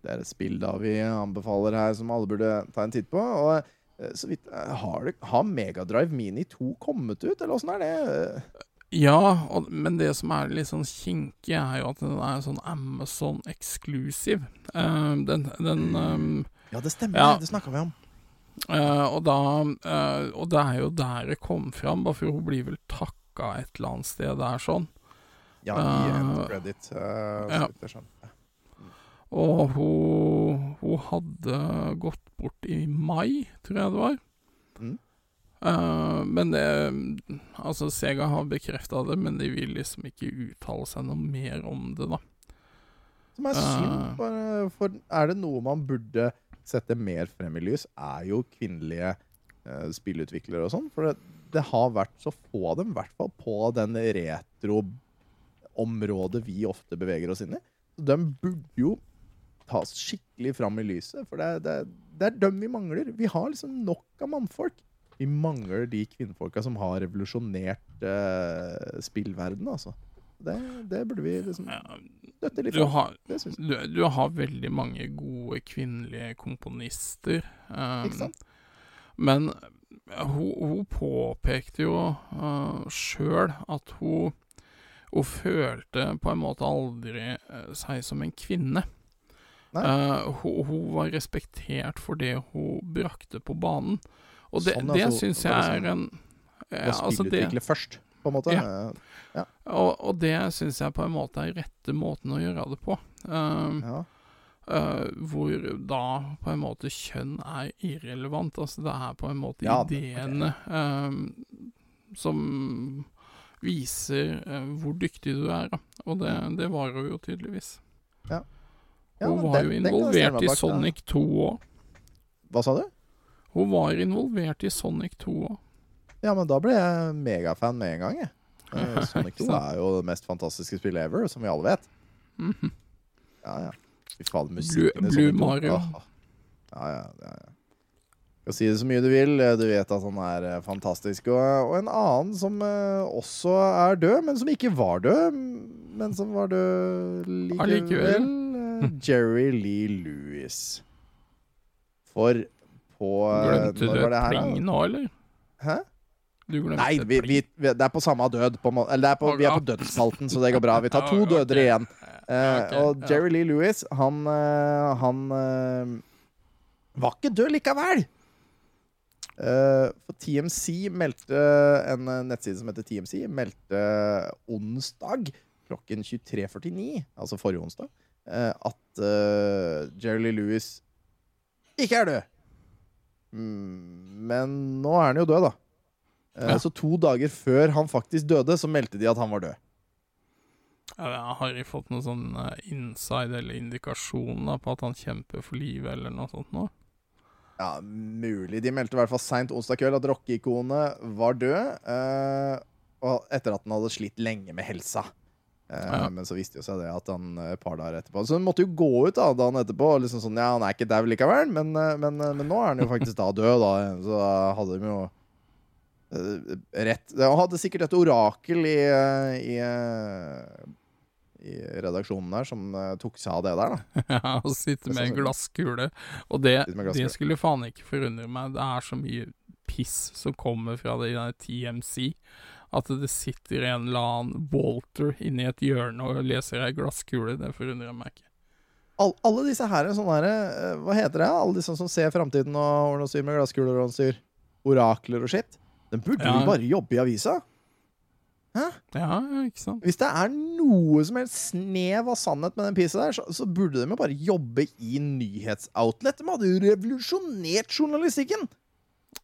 Det er et spill da vi anbefaler her, som alle burde ta en titt på. Og eh, så vidt eh, Har, det, har Megadrive Mini 2 kommet ut, eller åssen er det? Ja, og, men det som er litt sånn kinkig, er jo at den er sånn Amazon exclusive. Eh, den den um, Ja, det stemmer, Ja. det snakka vi om. Uh, og da uh, Og det er jo der det kom fram, bare for hun blir vel takka et eller annet sted der sånn. Ja, i Eh, end credit. eh, ja. jeg. Og hun, hun hadde gått bort i mai, tror jeg det var. Mm. Uh, men det Altså, Sega har bekrefta det, men de vil liksom ikke uttale seg noe mer om det, da. Som er synd, Eh. for, for er det noe man burde sette mer frem i lys, er jo kvinnelige uh, spillutviklere og sånn. For det, det har vært så få av dem, i hvert fall på den retro-området vi ofte beveger oss inn i. Så de burde jo tas skikkelig fram i lyset, for det, det, det er dem vi mangler. Vi har liksom nok av mannfolk. Vi mangler de kvinnfolka som har revolusjonert eh, spillverdenen, altså. Det, det burde vi liksom døtte litt litt du, du, du har veldig mange gode kvinnelige komponister. Um, Ikke sant? Men hun, hun påpekte jo uh, sjøl at hun Hun følte på en måte aldri eh, seg som en kvinne. Eh, hun, hun var respektert for det hun brakte på banen. Og det, Sånn, ja, det så- syns jeg er sånn- en ja, altså det, først, på en måte. Ja. Ja. og, og det syns jeg på en måte er rette måten å gjøre det på. Uh, Ja. Eh, hvor da på en måte kjønn er irrelevant. Altså det er på en måte Ja, det- ideene uh, som viser uh, hvor dyktig du er. Da. Og det, det var hun jo tydeligvis. Ja, hun var den- jo involvert bak, i. Sonic 2 òg. Hva sa du? Hun var involvert i Sonic 2 òg. Ja, men da ble jeg megafan med en gang, jeg. Sonic 2 Ikke er jo det mest fantastiske spillet ever, som vi alle vet. Mhm. Ja, ja. Fy faen, musikken Blue, Blue Mario. Ah. Ja, ja, ja, ja. Skal si det så mye du vil, eh, du vet at han er eh, fantastisk. Og, og en annen som eh, også er død, men som ikke var død, men som var død likevel. Eh, Jerry Lee Lewis. For på eh, Glemte du pling nå, eller? Hæ? Nei, vi, vi, det er på samme død. På, eller det er på, vi er på dødsspalten, så det går bra. Vi tar to Ja, døder igjen. Eh, ok, og ja. Jerry Lee Lewis, han, eh, han eh, var ikke død likevel. For TMC meldte En nettside som heter TMC, meldte onsdag klokken 23.49, altså forrige onsdag, at Jerry Lee Lewis ikke er død. Mm, men nå er han jo død, da. Ja. Så to dager før han faktisk døde, så meldte de at han var død. Har de fått noen sånn eh, inside eller indikasjon da, på at han kjemper for livet, eller noe sånt nå? Ja, mulig. De meldte i hvert fall seint onsdag kveld at rockeikonet var død. eh, og etter at han hadde slitt lenge med helsa. Eh, Ja. Men så viste jo seg det at han eh, et par dager etterpå Så han måtte jo gå ut da dagen etterpå. Liksom sånn, ja, Han er ikke dau likevel, men, eh, men, eh, men nå er han jo faktisk da død. da Så da hadde de jo eh, rett Han hadde sikkert et orakel i, eh, i, eh, i redaksjonen der som eh, tok seg av det der, da. Ja, å sitte med en glasskule. Og det, glasskule. det skulle faen ikke forundre meg. Det er så mye piss som kommer fra det i den TMC. At det sitter en eller annen Walter inni et hjørne og leser ei glasskule. Det forundrer meg ikke. All, alle disse her er sånne her, eh, Hva heter det? Alle disse som ser framtiden og ordner og styr med glasskuler og styr. Orakler og skitt. Den burde Ja. jo bare jobbe i avisa. Ja, ja, ikke sant? Hvis det er noe som helst snev av sannhet med den pisa der, så, så burde de jo bare jobbe i nyhetsoutlet. De hadde jo revolusjonert journalistikken!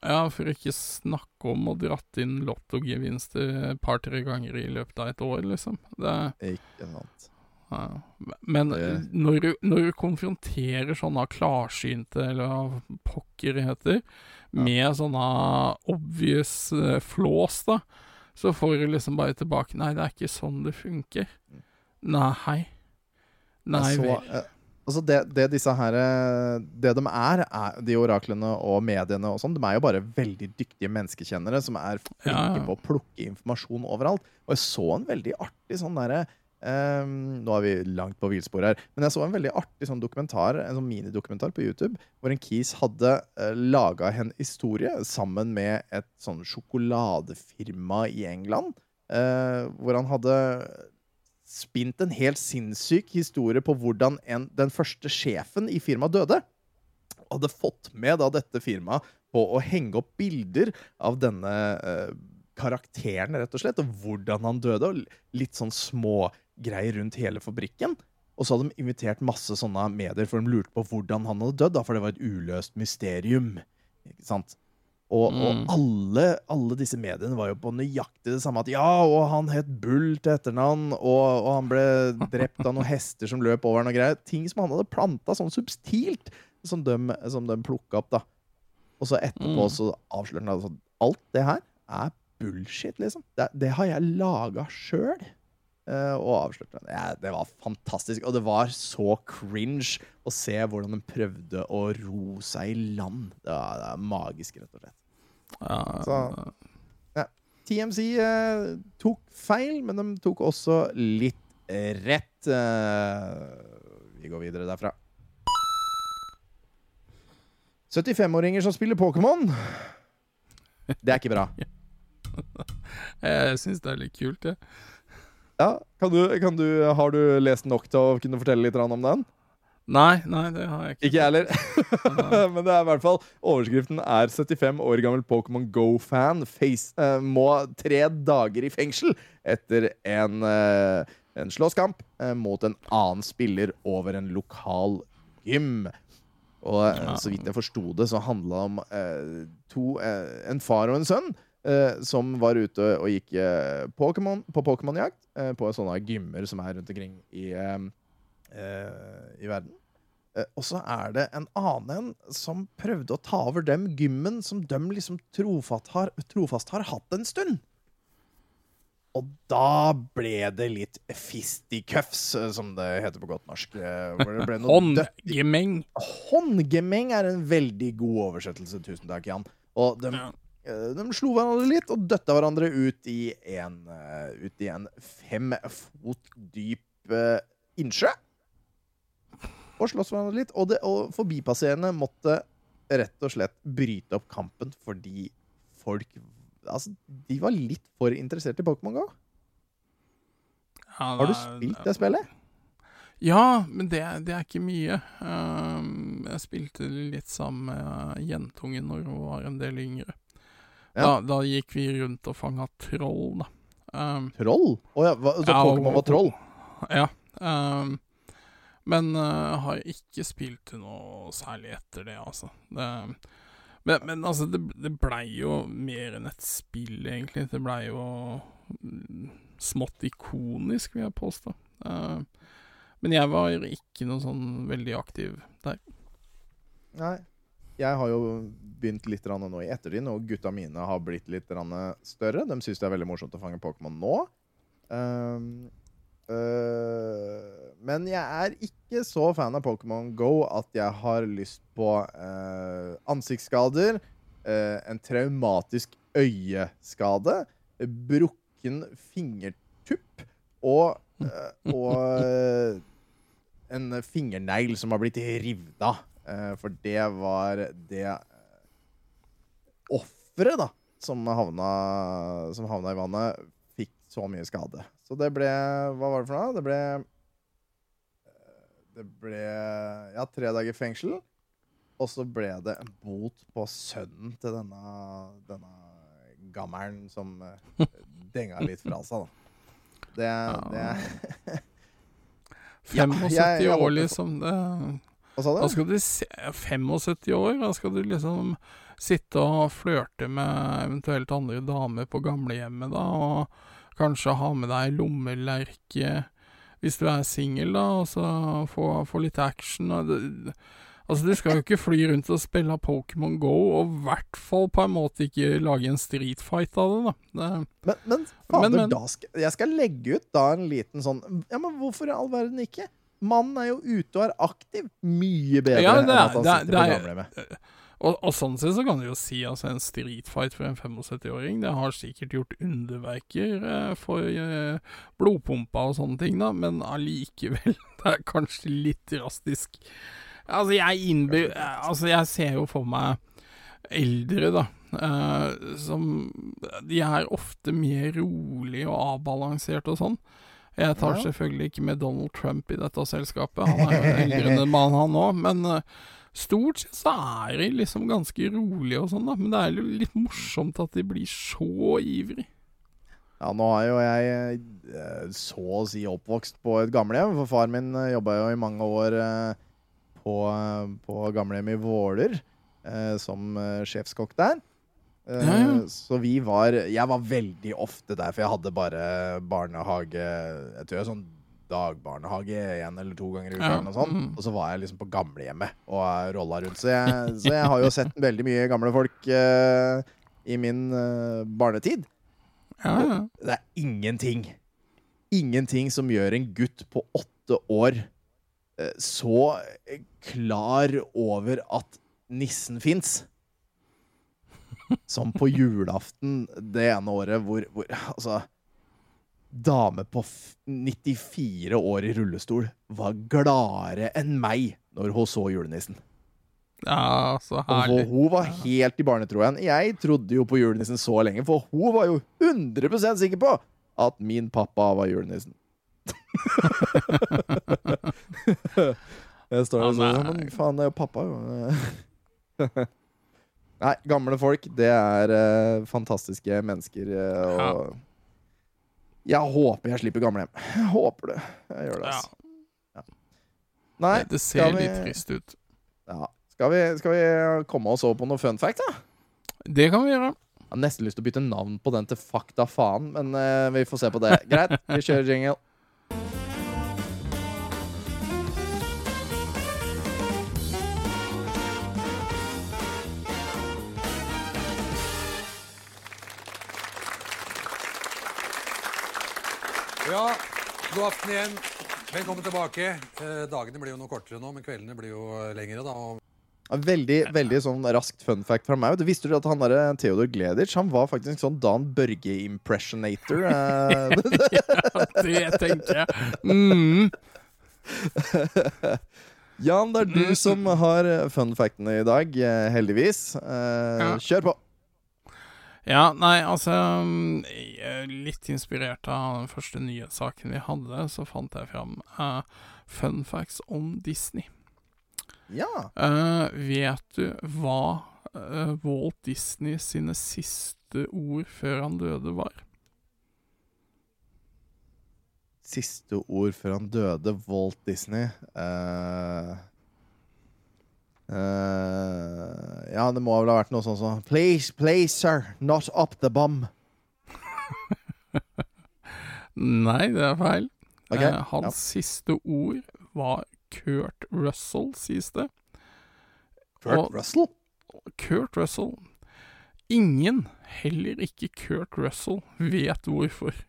Ja, for ikke snakke om å dratt inn lottogevinster et par-tre ganger i løpet av et år, liksom. Det, Ikke sant. ja. Men Det- når, du, når du konfronterer sånne klarsynte, eller hva pokker det heter, med sånne obvious flås, flaws, da, så får du liksom bare tilbake Nei, det er ikke sånn det funker. Nei. Nei Jeg så, vel. eh, altså det, det disse her Det de er, er, de oraklene og mediene og sånn, de er jo bare veldig dyktige menneskekjennere som er flinke Ja, ja. på å plukke informasjon overalt. Og jeg så en veldig artig sånn derre eh, Nå er vi langt på villspor her, men jeg så en veldig artig sånn dokumentar, en sånn minidokumentar på YouTube, hvor en kis hadde uh, laga en historie sammen med et sånn sjokoladefirma i England, Uh, hvor han hadde spint en helt sinnssyk historie på hvordan en, den første sjefen i firmaet døde. Og Hadde fått med da dette firmaet på å henge opp bilder av denne uh, karakteren, rett og slett, og hvordan han døde, og litt sånn smågreier rundt hele fabrikken. Og så hadde de invitert masse sånne medier, for de lurte på hvordan han hadde dødd, for det var et uløst mysterium. Ikke sant? Og, og Mm. alle, alle disse mediene var jo på nøyaktig det samme. At ja, og han het Bull til etternavn, og, og han ble drept av noen hester som løp over han og greier. Ting som han hadde planta sånn substilt, som de, som de plukka opp, da. Og så etterpå Mm. så avslørte han at alt det her er bullshit, liksom. Det, det har jeg laga sjøl. Og avslørte det. Ja, det var fantastisk. Og det var så cringe å se hvordan de prøvde å ro seg i land. Det var, det var magisk, rett og slett. Ja, Så- TMC eh, tok feil, men de tok også litt eh, rett. Eh, vi går videre derfra. 75-åringer som spiller Pokémon. Det er ikke bra. jeg syns det er litt kult, jeg. Ja, kan du, kan du, Har du lest nok til å kunne fortelle litt om den? Nei, nei, det har jeg ikke. Ikke jeg heller. Men det er i hvert fall overskriften er 75 år gammel Pokémon Go-fan face, eh, må tre dager i fengsel etter en, uh, en slåsskamp uh, mot en annen spiller over en lokal gym. Og så vidt jeg forsto det, så handla det om to, en far og en sønn som var ute og gikk eh, Pokémon, på Pokémon-jakt eh, på sånne gymmer som er rundt omkring i, eh, eh, i verden. Eh, og så er det en annen en som prøvde å ta over dem gymmen som de liksom trofast har, trofast har hatt en stund. Og da ble det litt fisticuffs, eh, som det heter på godt norsk. eh, Håndgemeng. Håndgemeng er en veldig god oversettelse. Tusen takk, Jan. Og de, Ja. De slo hverandre litt og døtta hverandre ut i en, eh, ut i en fem fot dyp eh, innsjø. Og sloss hverandre litt. Og, det, og forbipasserende måtte rett og slett bryte opp kampen fordi folk Altså, de var litt for interessert i Pokémon Go. Ja, Har du spilt det spillet? Ja, men det, det er ikke mye. Um, jeg spilte litt sammen med jentungen når hun var en del yngre. Da, Ja. da gikk vi rundt og fanga troll, da. Um, Troll? Å ja, hva- så Ja, Pokémon var troll? ja. Um, men uh, har ikke spilt noe særlig etter det, altså. Det, men, men altså, det, det blei jo mer enn et spill, egentlig. Det blei jo mm, smått ikonisk, vil jeg påstå. Uh, men jeg var ikke noe sånn veldig aktiv der. Nei. Jeg har jo begynt litt nå i ettertid, og gutta mine har blitt litt større. De syns det er veldig morsomt å fange Pokémon nå. Um, uh, men jeg er ikke så fan av Pokémon Go at jeg har lyst på uh, ansiktsskader, uh, en traumatisk øyeskade, brukken fingertupp og, og en fingernegl som har blitt revet. Eh, for det var det uh, offeret, da, som havna, som havna i vannet, fikk så mye skade. Så det ble Hva var det for noe? Det ble eh, Det ble Ja, tre dager fengsel. Og så ble det en bot på sønnen til denne, denne gammelen som eh, denga litt fra seg, da. Det, det 75 jeg- jeg år, liksom. Det, Hva sa da skal du se 75 år, da skal du liksom sitte og flørte med eventuelt andre damer på gamlehjemmet, da, og kanskje ha med deg lommelerke hvis du er singel, da, og så få, få litt action. Og det, Altså, du skal jo ikke fly rundt og spille Pokémon Go, og i hvert fall på en måte ikke lage en streetfight av det, da. Det, Men, men fader, Men, men- skal, jeg skal legge ut da en liten sånn Ja, men hvorfor i all verden ikke? Mannen er jo ute og er aktiv. Mye bedre Ja, det enn at han det er- sitter det på gamlehjemmet. og, og sånn sett så kan du jo si altså en street fight for en 75-åring, det har sikkert gjort underverker eh, for eh, blodpumpa og sånne ting, da, men allikevel, det er kanskje litt drastisk. Altså, jeg innbyr... Altså, jeg ser jo for meg eldre, da, eh, som De er ofte mer rolig og avbalansert og sånn. Jeg tar selvfølgelig ikke med Donald Trump i dette selskapet, han er jo eldre enn en mann, han òg, men eh, Stort sett så er de liksom ganske rolige og sånn, da, men det er jo litt morsomt at de blir så ivrig. Ja, nå er jo jeg eh, så å si oppvokst på et gamlehjem, for far min jobba jo i mange år eh, på, på gamlehjem i Våler eh, som eh, sjefskokk der. Eh, Ja, ja. Så vi var Jeg var veldig ofte der, for jeg hadde bare barnehage Jeg tror jeg sånn dagbarnehage én eller to ganger i uka, Ja, sånt. mm. Og så var jeg liksom på gamlehjemmet og eh, rolla rundt. Så jeg, så jeg har jo sett veldig mye gamle folk uh, i min uh, barnetid. Ja, ja. Det er ingenting. Ingenting som gjør en gutt på åtte år uh, så klar over at nissen fins. Som på julaften det ene året hvor, hvor Altså Dame på f 94 år i rullestol var gladere enn meg når hun så julenissen. ja så herlig. Og hun, var helt i barnetroen. Jeg trodde jo på julenissen så lenge, for hun var jo 100% sikker på at min pappa var julenissen. Jeg står der og men- Men faen, det er jo pappa, jo. Nei, gamle folk, det er uh, fantastiske mennesker. eh, og Jeg håper jeg slipper gamlehjem. Jeg håper det. Jeg gjør det, Ja, altså. Nei, det, det ser vi- litt trist ut. ja. Skal vi, skal vi komme oss over på noe fun fact, da? Det kan vi gjøre. Jeg har nesten lyst til å bytte navn på den til Fakta faen, men uh, vi får se på det. Greit, vi kjører jingle. God aften igjen. Velkommen tilbake. Eh, dagene blir jo noe kortere nå, men kveldene blir jo eh, lengre. da. Og Veldig veldig sånn raskt fun fact fra meg. Du Visste du at han der Theodor Gleditsch Han var faktisk sånn Dan Børge-impressionator? eh. Det tenker jeg. Mm. Jan, det er du som har fun factene i dag, eh, heldigvis. Eh, Kjør på. Ja, nei, altså Litt inspirert av den første nyhetssaken vi hadde, så fant jeg fram uh, fun facts om Disney. Ja. Uh, vet du hva uh, Walt Disney sine siste ord før han døde var? Siste ord før han døde, Walt Disney. Eh, eh, ja, det må vel ha vært noe sånt som Please, please, sir, not up the bum. Nei, det er feil. Okay. Uh, hans ja. siste ord var Kurt Russell, sies det. Kurt og- Russell? Kurt Russell. Ingen, heller ikke Kurt Russell, vet hvorfor.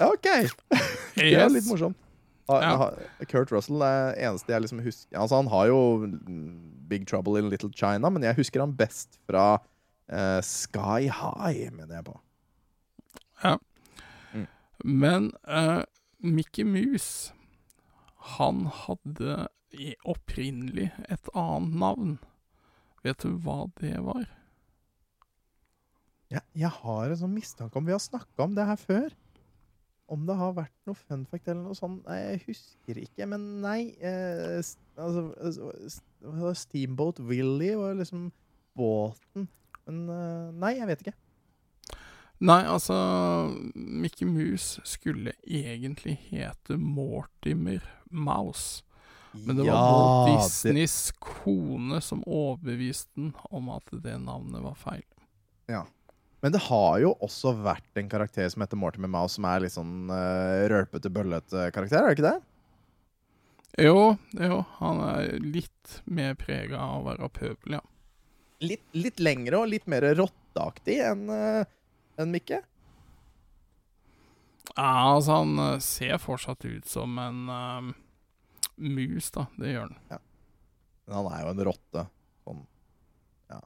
OK. Det er litt morsomt. Ja. Kurt Russell er eneste jeg liksom husker Altså, han har jo mm, Big Trouble in Little China, men jeg husker han best fra uh, Sky High, mener jeg på. Men uh, Mickey Mouse, han hadde opprinnelig et annet navn. Vet du hva det var? Jeg, jeg har en sånn mistanke om vi har snakka om det her før. Om det har vært noe fun fact eller noe sånt. Nei, jeg husker ikke. Men nei eh, altså, det? Steamboat Willie var liksom båten. Men eh, nei, jeg vet ikke. Nei, altså Mickey Mouse skulle egentlig hete Mortimer Mouse. Men det var Walt det- Disneys kone som overbeviste den om at det navnet var feil. Men det har jo også vært en karakter som heter Mortimer Mouse, som er litt sånn uh, rølpete, bøllete karakter, er det ikke det? Jo, jo, han er litt mer prega av å være pøbel, ja. Litt, litt lengre og litt mer rotteaktig enn uh, en Mikke. Ja, altså, han eh, ser fortsatt ut som en eh, mus, da. Det gjør han. Ja. Men han er jo en rotte. Sånn Ja.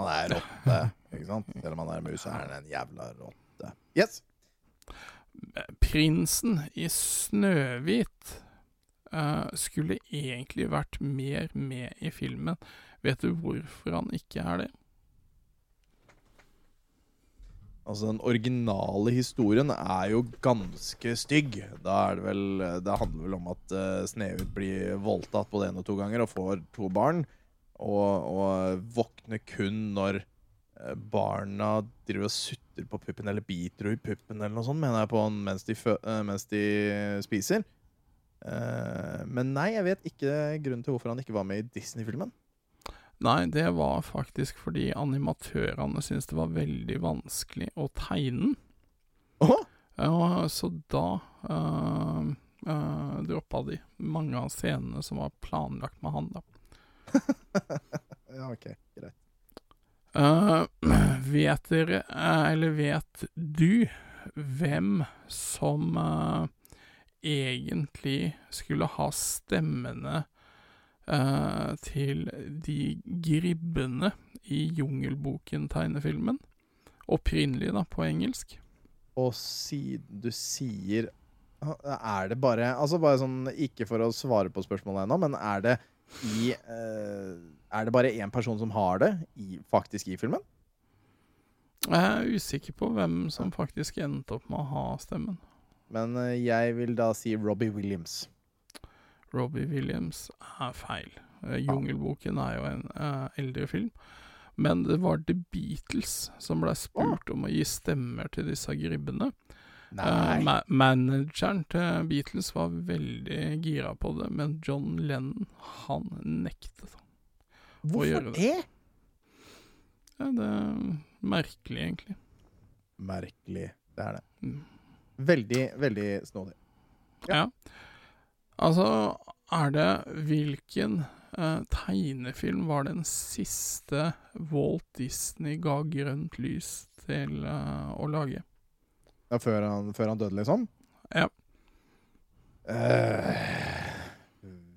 Han er rotte, ikke sant? Selv om han er mus, så er han en jævla rotte. Yes! Prinsen i Snøhvit uh, skulle egentlig vært mer med i filmen. Vet du hvorfor han ikke er det? Altså, den originale historien er jo ganske stygg. Da er det vel Det handler vel om at uh, Snehvit blir voldtatt både én og to ganger og får to barn. Og, og våkner kun når eh, barna driver og sutter på puppen, eller biter i puppen, eller noe sånt, mener jeg på mens de, eh, mens de spiser. Eh, men nei, jeg vet ikke grunnen til hvorfor han ikke var med i Disney-filmen. Nei, det var faktisk fordi animatørene syntes det var veldig vanskelig å tegne den. Ja, så da uh, uh, droppa de mange av scenene som var planlagt med han, da. Ja, ok, Eh, vet dere, eh, eller vet du, hvem som uh, egentlig skulle ha stemmene uh, til de gribbene i Jungelboken-tegnefilmen? Opprinnelig, da, på engelsk. Og siden du sier Er det bare Altså bare sånn Ikke for å svare på spørsmålet ennå, men er det i uh, Er det bare én person som har det i, faktisk i filmen? Jeg er usikker på hvem som faktisk endte opp med å ha stemmen. Men uh, jeg vil da si Robbie Williams. Robbie Williams er feil. Uh, Jungelboken er jo en eldre film. Men det var The Beatles som ble spurt om å gi stemmer til disse gribbene. Eh, manageren til Beatles var veldig gira på det, men John Lennon, han nektet. Hvorfor gjøre det? Ja, det er merkelig, egentlig. Merkelig. Det er det. Mm. Veldig, veldig snodig. Ja. Altså, er det Hvilken eh, tegnefilm var den siste Walt Disney ga grønt lys til eh, å lage? Ja, før, han, før han døde, liksom? Ja. Uh,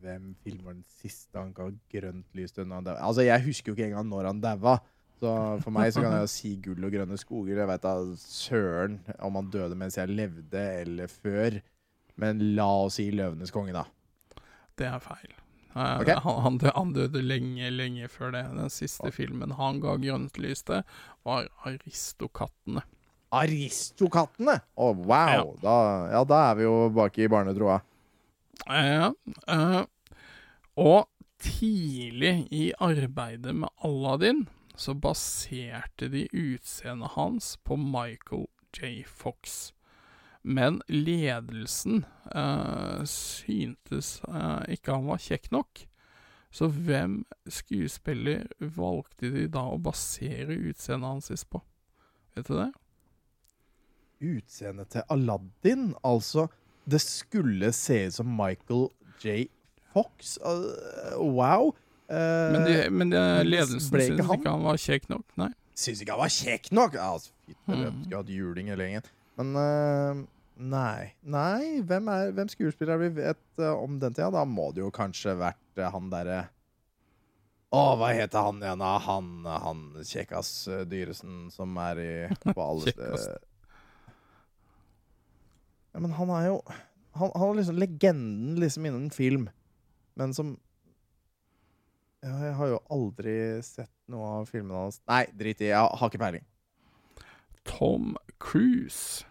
hvem var den siste han ga grønt lys til når han daua? Altså, jeg husker jo ikke engang når han daua. Så for meg så kan jeg jo si gull og grønne skoger. Jeg vet da søren om han døde mens jeg levde, eller før. Men la oss si Løvenes konge, da. Det er feil. Eh, Ok. han, han, døde, døde lenge, lenge før det. Den siste filmen han ga grønt lys til, var Aristokattene. Aristokattene! Å, wow! Da, ja, da er vi jo bak i barnetroa. Ja, eh, og tidlig i arbeidet med Aladdin så baserte de utseendet hans på Michael J. Fox. Men ledelsen eh, syntes eh, ikke han var kjekk nok. Så hvem skuespiller valgte de da å basere utseendet hans på? Vet du det? Utseendet til Aladdin, altså Det skulle se ut som Michael J. Fox. Uh, wow! Uh, Men, de, men de, ledelsen syns ikke han? han var kjekk nok. Nei. Syns ikke han var kjekk nok! Altså, jeg Mm. skulle hatt juling hele gjengen. Men uh, nei. Nei, hvem, er, hvem skuespiller vi vet om den tida? Da må det jo kanskje vært han derre Å, hva heter han igjen? Han, han kjekkas Dyresen som er i på alle steder. Ja, men han er jo Han, han er liksom legenden liksom innen film, men som ja, Jeg har jo aldri sett noe av filmene hans Nei, drit i. Jeg har ikke peiling. Tom Cruise.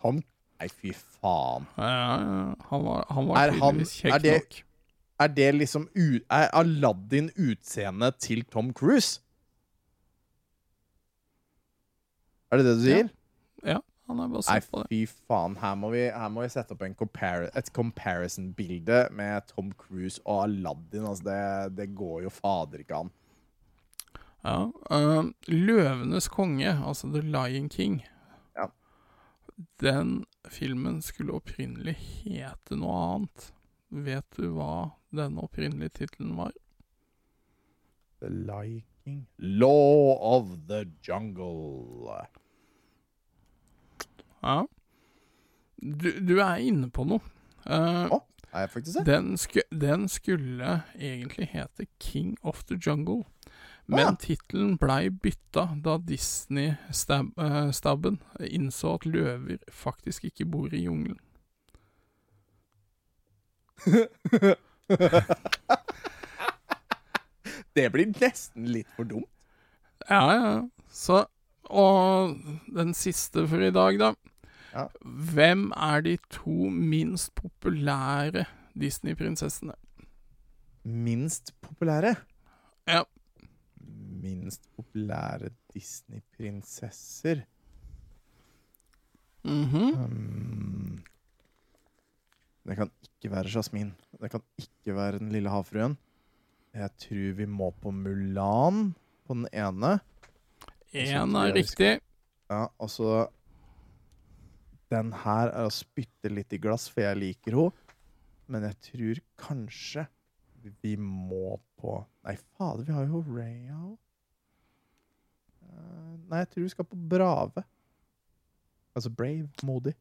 Tom Nei, fy faen. Ja, ja, han var, han var han- tydeligvis kjekk det- nok. Er det liksom Er Aladdin utseendet til Tom Cruise? Er det det du sier? Ja, han er Nei, basert på det. fy faen. Her må vi, her må vi sette opp en compar et comparison-bilde med Tom Cruise og Aladdin. Altså, det, det går jo fader ikke an. Ja. Uh, 'Løvenes konge', altså 'The Lion King', Ja. den filmen skulle opprinnelig hete noe annet. Vet du hva denne opprinnelige tittelen var? The Lion King. Law of the Jungle. Ja. Du, du er inne på noe. Uh, oh, er jeg faktisk det? den, sku, den skulle egentlig hete King of the Jungle. Men ja. tittelen blei bytta da Disney-stabben innså at løver faktisk ikke bor i jungelen. Det blir nesten litt for dumt. Ja, ja. Så Og den siste for i dag, da. Ja. Hvem er de to minst populære Disney-prinsessene? Minst populære? Ja. Minst populære Disney-prinsesser. Mhm. Hmm. Det kan ikke være Jasmin. Det kan ikke være Den lille havfruen. Jeg tror vi må på Mulan på den ene. Én tror er riktig. Ja, og så Den her er å spytte litt i glass, for jeg liker henne. Men jeg tror kanskje vi må på Nei, fader, vi har jo Raya òg. Nei, jeg tror vi skal på Brave. Altså Brave. Modig.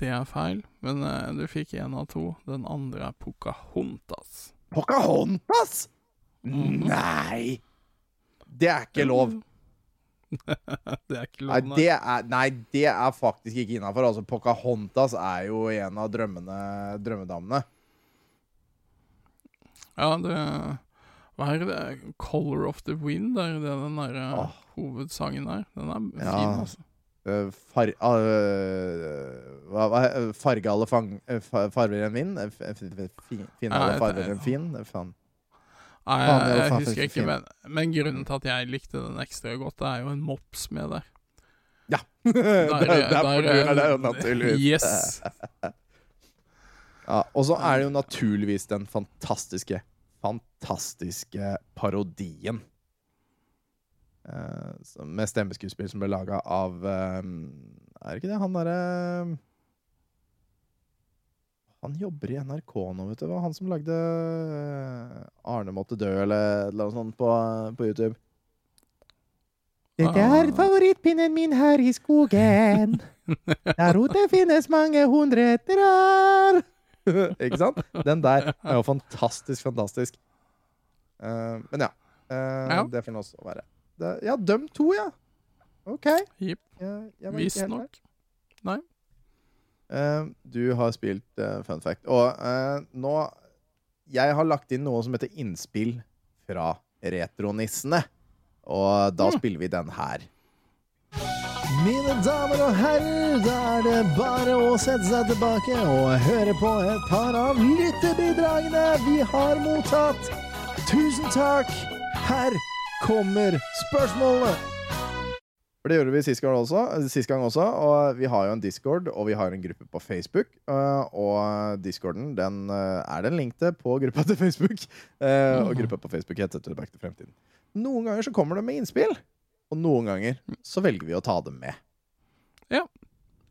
Det er feil, men uh, du fikk én av to. Den andre er Pocahontas. Pocahontas! Mm. Nei! Det er ikke lov. det er ikke lov, nei. det er, nei, det er faktisk ikke innafor. Altså, Pocahontas er jo en av drømmene, drømmedamene. Ja, det Hva er det? 'Color of the Wind'? Er det den derre Åh. hovedsangen er? Den er Ja. fin, altså. Uh, Far, uh, hva, farge alle fang, uh, fa- farger enn vind? Eh, f- f- f- fi- Finne Nei, alle farger enn fin? Eh, Faen. Nei, jeg, jeg, jeg husker ikke men, men grunnen til at jeg likte den ekstra godt, det er jo en mops med der. Ja! Der, er der, der, er der, naturligvis. Yes. Ja, og så er det jo naturligvis den fantastiske, fantastiske parodien. Uh, med stemmeskuespill som ble laga av uh, Er det ikke det han derre Han jobber i NRK nå, vet du. Det var han som lagde eh, Arne måtte dø, eller noe sånt på, på YouTube. Dette er Ah. favorittpinnen min her i skogen. Der ute finnes mange hundre trær. Ikke sant? Den der er jo fantastisk, fantastisk. Uh, men ja. Uh, Ja. Det får også å være. Det, ja, døm to, ja. OK. Jipp. Visstnok. jeg Eh, du har spilt uh, Fun Fact. Og uh, nå Jeg har lagt inn noe som heter innspill fra Retronissene. Og da spiller vi den her. Mine damer og herrer, da er det bare å sette seg tilbake og høre på et par av lytterbidragene vi har mottatt. Tusen takk! Her kommer spørsmålene! For det gjorde vi sist gang, også, sist gang også. Og vi har jo en Discord, og vi har en gruppe på Facebook. øh, Og Discorden den øh, er det en link til på gruppa til Facebook. Eh, Og gruppa på Facebook heter Tilbake til fremtiden. Noen ganger så kommer det med innspill, og noen ganger så velger vi å ta dem med. Ja.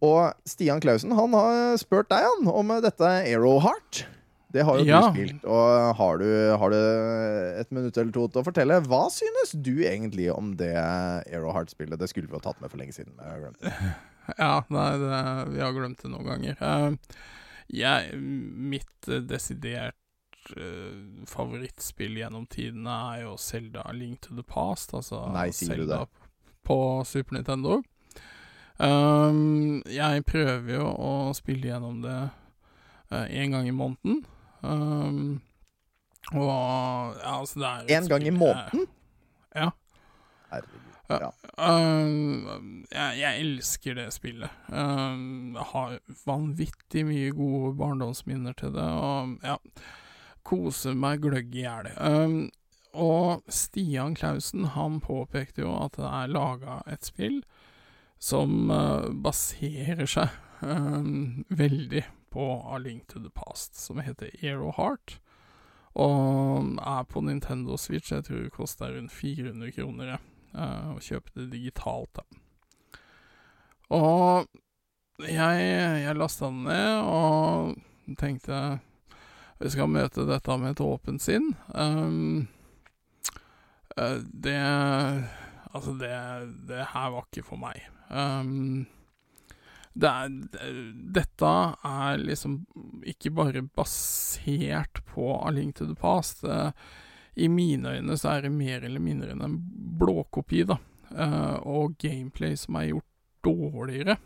Og Stian Klausen han har spurt deg han, om dette Aero Heart. Det har jo Ja. du spilt. Og har du, har du et minutt eller to til å fortelle? Hva synes du egentlig om det Aero Heart-spillet? Det skulle vi jo tatt med for lenge siden. jeg har glemt det. Ja, nei, det, vi har glemt det noen ganger. Uh, jeg, mitt eh, desidert eh, favorittspill gjennom tidene er jo Selda Link to the Past. Altså Nei, Zelda på Super Nintendo. Um, jeg prøver jo å spille gjennom det én gang i måneden. Um, og ja, altså det er En gang i spill måneden? Ja. Herregud. Ja. Um, jeg, jeg elsker det spillet. Um, jeg har vanvittig mye gode barndomsminner til det, og ja Koser meg gløgg i hjel. Um, og Stian Klausen, han påpekte jo at det er laga et spill som uh, baserer seg um, veldig på A Link to the Past, som heter Aero Heart. Og er på Nintendo Switch. Jeg tror det koster rundt 400 kroner eh, å kjøpe det digitalt. Da. Og jeg, jeg lasta den ned og tenkte vi skal møte dette med et åpent sinn. Um, det Altså, det, det her var ikke for meg. Um, det er, dette er liksom ikke bare basert på A Link to the Past. Det, I mine øyne så er det mer eller mindre enn en blåkopi, da. Uh, og gameplay som er gjort dårligere.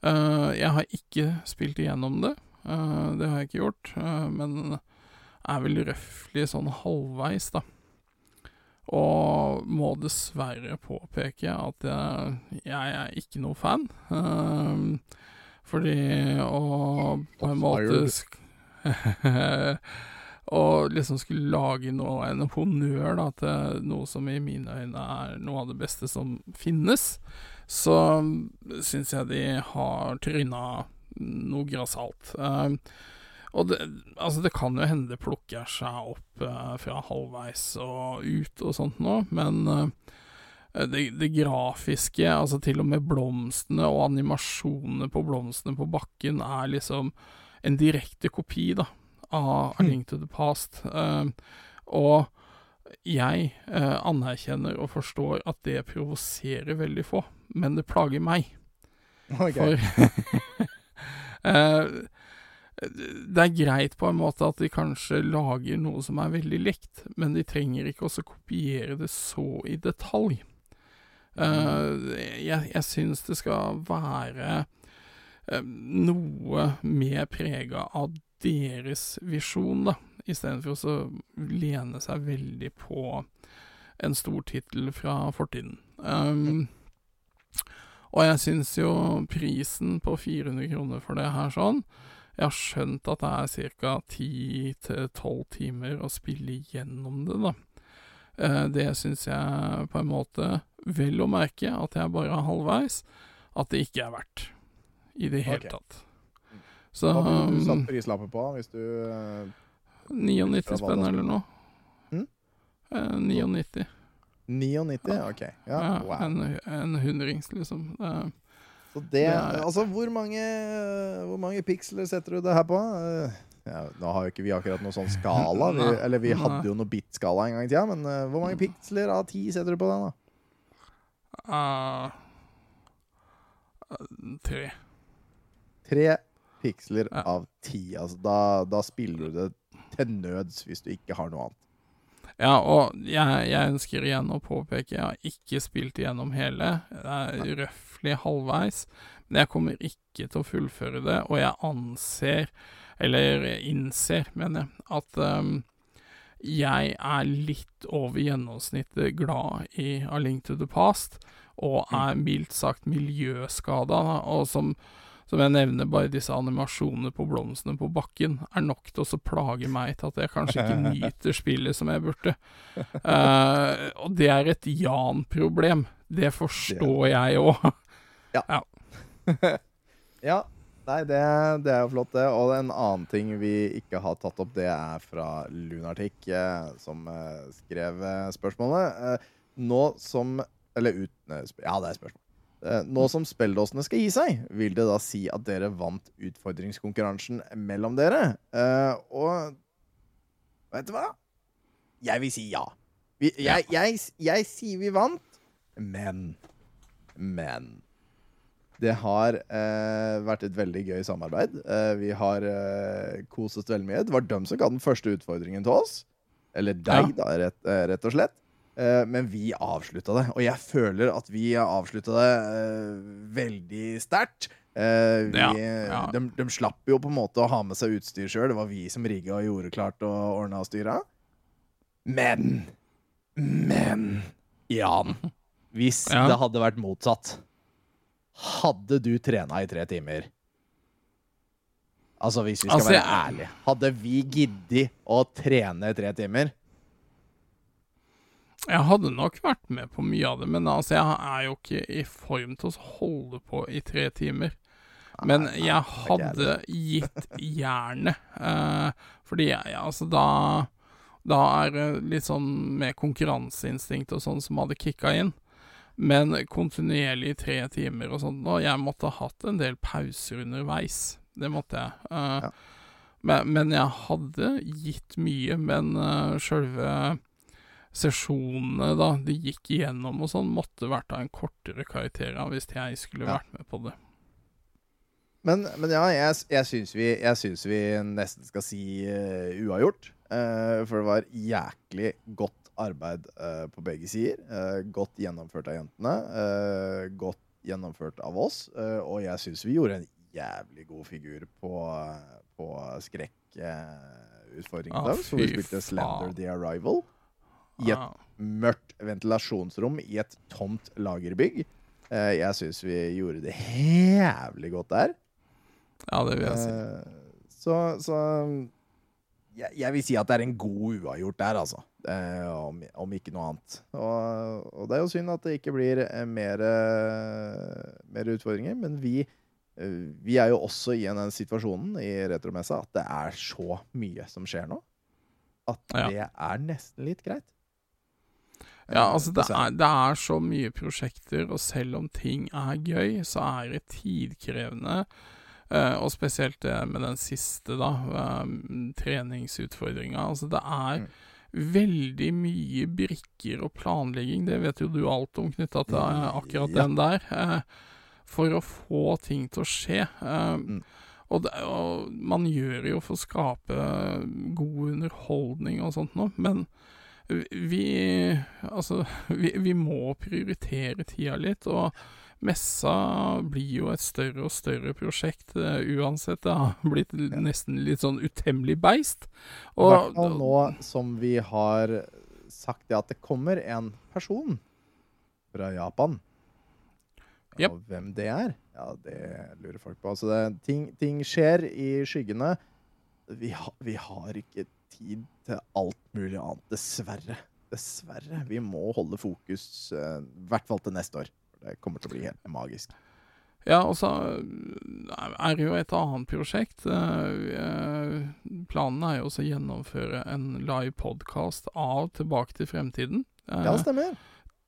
Uh, jeg har ikke spilt igjennom det. det har jeg ikke gjort. men er vel røftlig sånn halvveis, da. Og må dessverre påpeke at jeg, jeg er ikke noe fan. Um, fordi å på en måte Å liksom skulle lage noe, en honnør da, til noe som i mine øyne er noe av det beste som finnes, så syns jeg de har tryna noe grassat. Um, og det, altså det kan jo hende det plukker seg opp eh, fra halvveis og ut og sånt nå, men eh, det, det, grafiske, altså til og med blomstene og animasjonene på blomstene på bakken, er liksom en direkte kopi, da, av A Link to the Past. Eh, og jeg eh, anerkjenner og forstår at det provoserer veldig få, men det plager meg. Okay. For eh, det er greit på en måte at de kanskje lager noe som er veldig likt, men de trenger ikke også kopiere det så i detalj. Uh, jeg jeg syns det skal være uh, noe mer prega av deres visjon, da, istedenfor å lene seg veldig på en stor tittel fra fortiden. Um, og jeg syns jo prisen på 400 kroner for det her sånn jeg har skjønt at det er ca. 10-12 timer å spille gjennom det, da. Eh, det syns jeg på en måte, vel å merke, at jeg bare er halvveis, at det ikke er verdt i det hele okay. tatt. Så Hva ville du satt um, prislappen på hvis du eh, 99 fra spenn eller noe. Mm? Eh, 99. 99? Ok. Ja, Ja, wow. En, en hundrings, liksom. Eh, Så det, altså, hvor mange, hvor mange piksler setter du det her på? Eh, Ja, nå har jo ikke vi akkurat noe sånn skala. Vi, eller vi hadde jo noe bit-skala en gang i tida, men uh, hvor mange piksler av ti setter du på den, da? Uh, tre. Tre piksler Ja. av ti. Altså, da, da spiller du det til nøds hvis du ikke har noe annet. Ja, og jeg, jeg ønsker igjen å påpeke jeg har ikke spilt igjennom hele. Det er røftlig halvveis. Men jeg kommer ikke til å fullføre det, og jeg anser, eller innser, mener jeg, at um, jeg er litt over gjennomsnittet glad i A Link to the Past, og er mildt sagt miljøskada, og som som jeg nevner, bare disse animasjonene på blomstene på bakken er nok til å plage meg til at jeg kanskje ikke nyter spillet som jeg burde. Uh, og det er et Jan-problem. Det forstår jeg òg. Ja, nei, det, det er jo flott, det. Og en annen ting vi ikke har tatt opp, det er fra Lunartik, eh, som eh, skrev eh, spørsmålet. Eh, nå som Eller eh, Ja, det er spørsmål. Eh, nå som spelledåsene skal gi seg, vil det da si at dere vant utfordringskonkurransen mellom dere? Eh, og vet du hva? Jeg vil si ja. Vi, jeg, jeg, jeg sier vi vant, men Men det har eh, vært et veldig gøy samarbeid. Eh, vi har eh, kost oss veldig mye. Det var dem som ga den første utfordringen til oss. Eller deg, da, rett, eh, rett og slett. Eh, men vi avslutta det. Og jeg føler at vi avslutta det eh, veldig sterkt. Eh, vi, Ja, ja. De, de slapp jo på en måte å ha med seg utstyr sjøl. Det var vi som rigga og gjorde klart og ordna og styra. Men Men Jan. Hvis Ja. det hadde vært motsatt hadde du trena i tre timer? Altså, hvis vi skal Altså, være ærlige. Hadde vi giddet å trene i tre timer? Jeg hadde nok vært med på mye av det, men altså, jeg er jo ikke i form til å holde på i tre timer. Men jeg hadde gitt jernet. Eh, fordi jeg, altså da Da er det litt sånn med konkurranseinstinkt og sånn som hadde kicka inn. Men kontinuerlig i tre timer og sånt, og jeg måtte ha hatt en del pauser underveis. Det måtte jeg. Uh, Ja. men, men jeg hadde gitt mye, men uh, sjølve sesjonene da de gikk igjennom og sånn, måtte vært av en kortere karakter hvis jeg skulle Ja. vært med på det. Men, men ja, jeg, jeg, syns vi, vi nesten skal si uh, uavgjort. Uh, for det var jæklig godt arbeid uh, på begge sider. Uh, godt gjennomført av jentene. Uh, godt gjennomført av oss. og jeg syns vi gjorde en jævlig god figur på, på skrekkutfordringen. Ah, Uh, så vi spilte Slender. The Arrival. I et ah. mørkt ventilasjonsrom i et tomt lagerbygg. Jeg syns vi gjorde det jævlig godt der. Ja, det vil jeg si. Så så jeg, jeg vil si at det er en god uavgjort der, altså. Eh, om, om ikke noe annet. Og, og det er jo synd at det ikke blir eh, mer, eh, mer utfordringer, men vi, eh, vi er jo også i en, en situasjonen i retromessa at det er så mye som skjer nå, at Ja. det er nesten litt greit. Ja, altså det er, det er så mye prosjekter, og selv om ting er gøy, så er det tidkrevende. og spesielt det med den siste, da, treningsutfordringa. Altså det er Mm. Veldig mye brikker og planlegging, det vet jo du alt om knytta til eh, akkurat Ja. den der. eh, for å få ting til å skje. Eh, Mm. og, det, og man gjør jo for å skape god underholdning og sånt noe, men vi Altså, vi, vi må prioritere tida litt, og Messa blir jo et større og større prosjekt uh, uansett. Det har blitt nesten litt sånn utemmelig beist. I hvert fall nå som vi har sagt det at det kommer en person fra Japan. Og hvem det er, ja, det lurer folk på. Altså det, ting, ting skjer i skyggene. Vi, ha, vi har ikke tid til alt mulig annet, dessverre. Dessverre. Vi må holde fokus, i uh, hvert fall til neste år. Det kommer til å bli helt magisk. Ja, og så er det jo et annet prosjekt. Eh, eh, Planen er jo også å gjennomføre en live podkast av Tilbake til fremtiden. Eh, Ja, stemmer.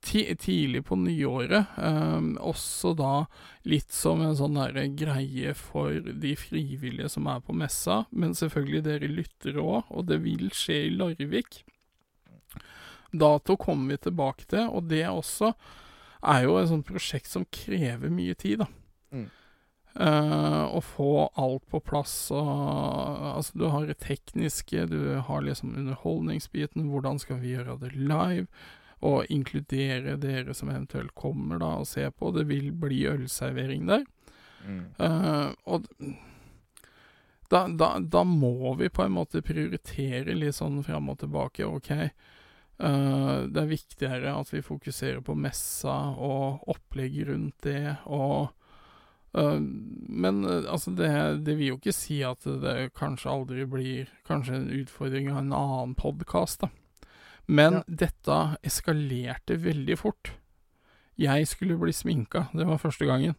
ti tidlig på nyåret. eh, også da litt som en sånn der greie for de frivillige som er på messa, men selvfølgelig dere lyttere òg, og det vil skje i Larvik. Dato kommer vi tilbake til, og det også er jo et sånt prosjekt som krever mye tid, da. Mm. Uh, å få alt på plass og Altså, du har det tekniske, du har liksom underholdningsbiten, hvordan skal vi gjøre det live? Og inkludere dere som eventuelt kommer da og ser på. Det vil bli ølservering der. Mm. Uh, og da, da, da må vi på en måte prioritere litt sånn fram og tilbake. OK, det er viktigere at vi fokuserer på messa og opplegg rundt det, og eh, Men eh, altså, det, det vil jo ikke si at det kanskje aldri blir kanskje en utfordring av en annen podkast, da. Men Ja. dette eskalerte veldig fort. Jeg skulle bli sminka, det var første gangen.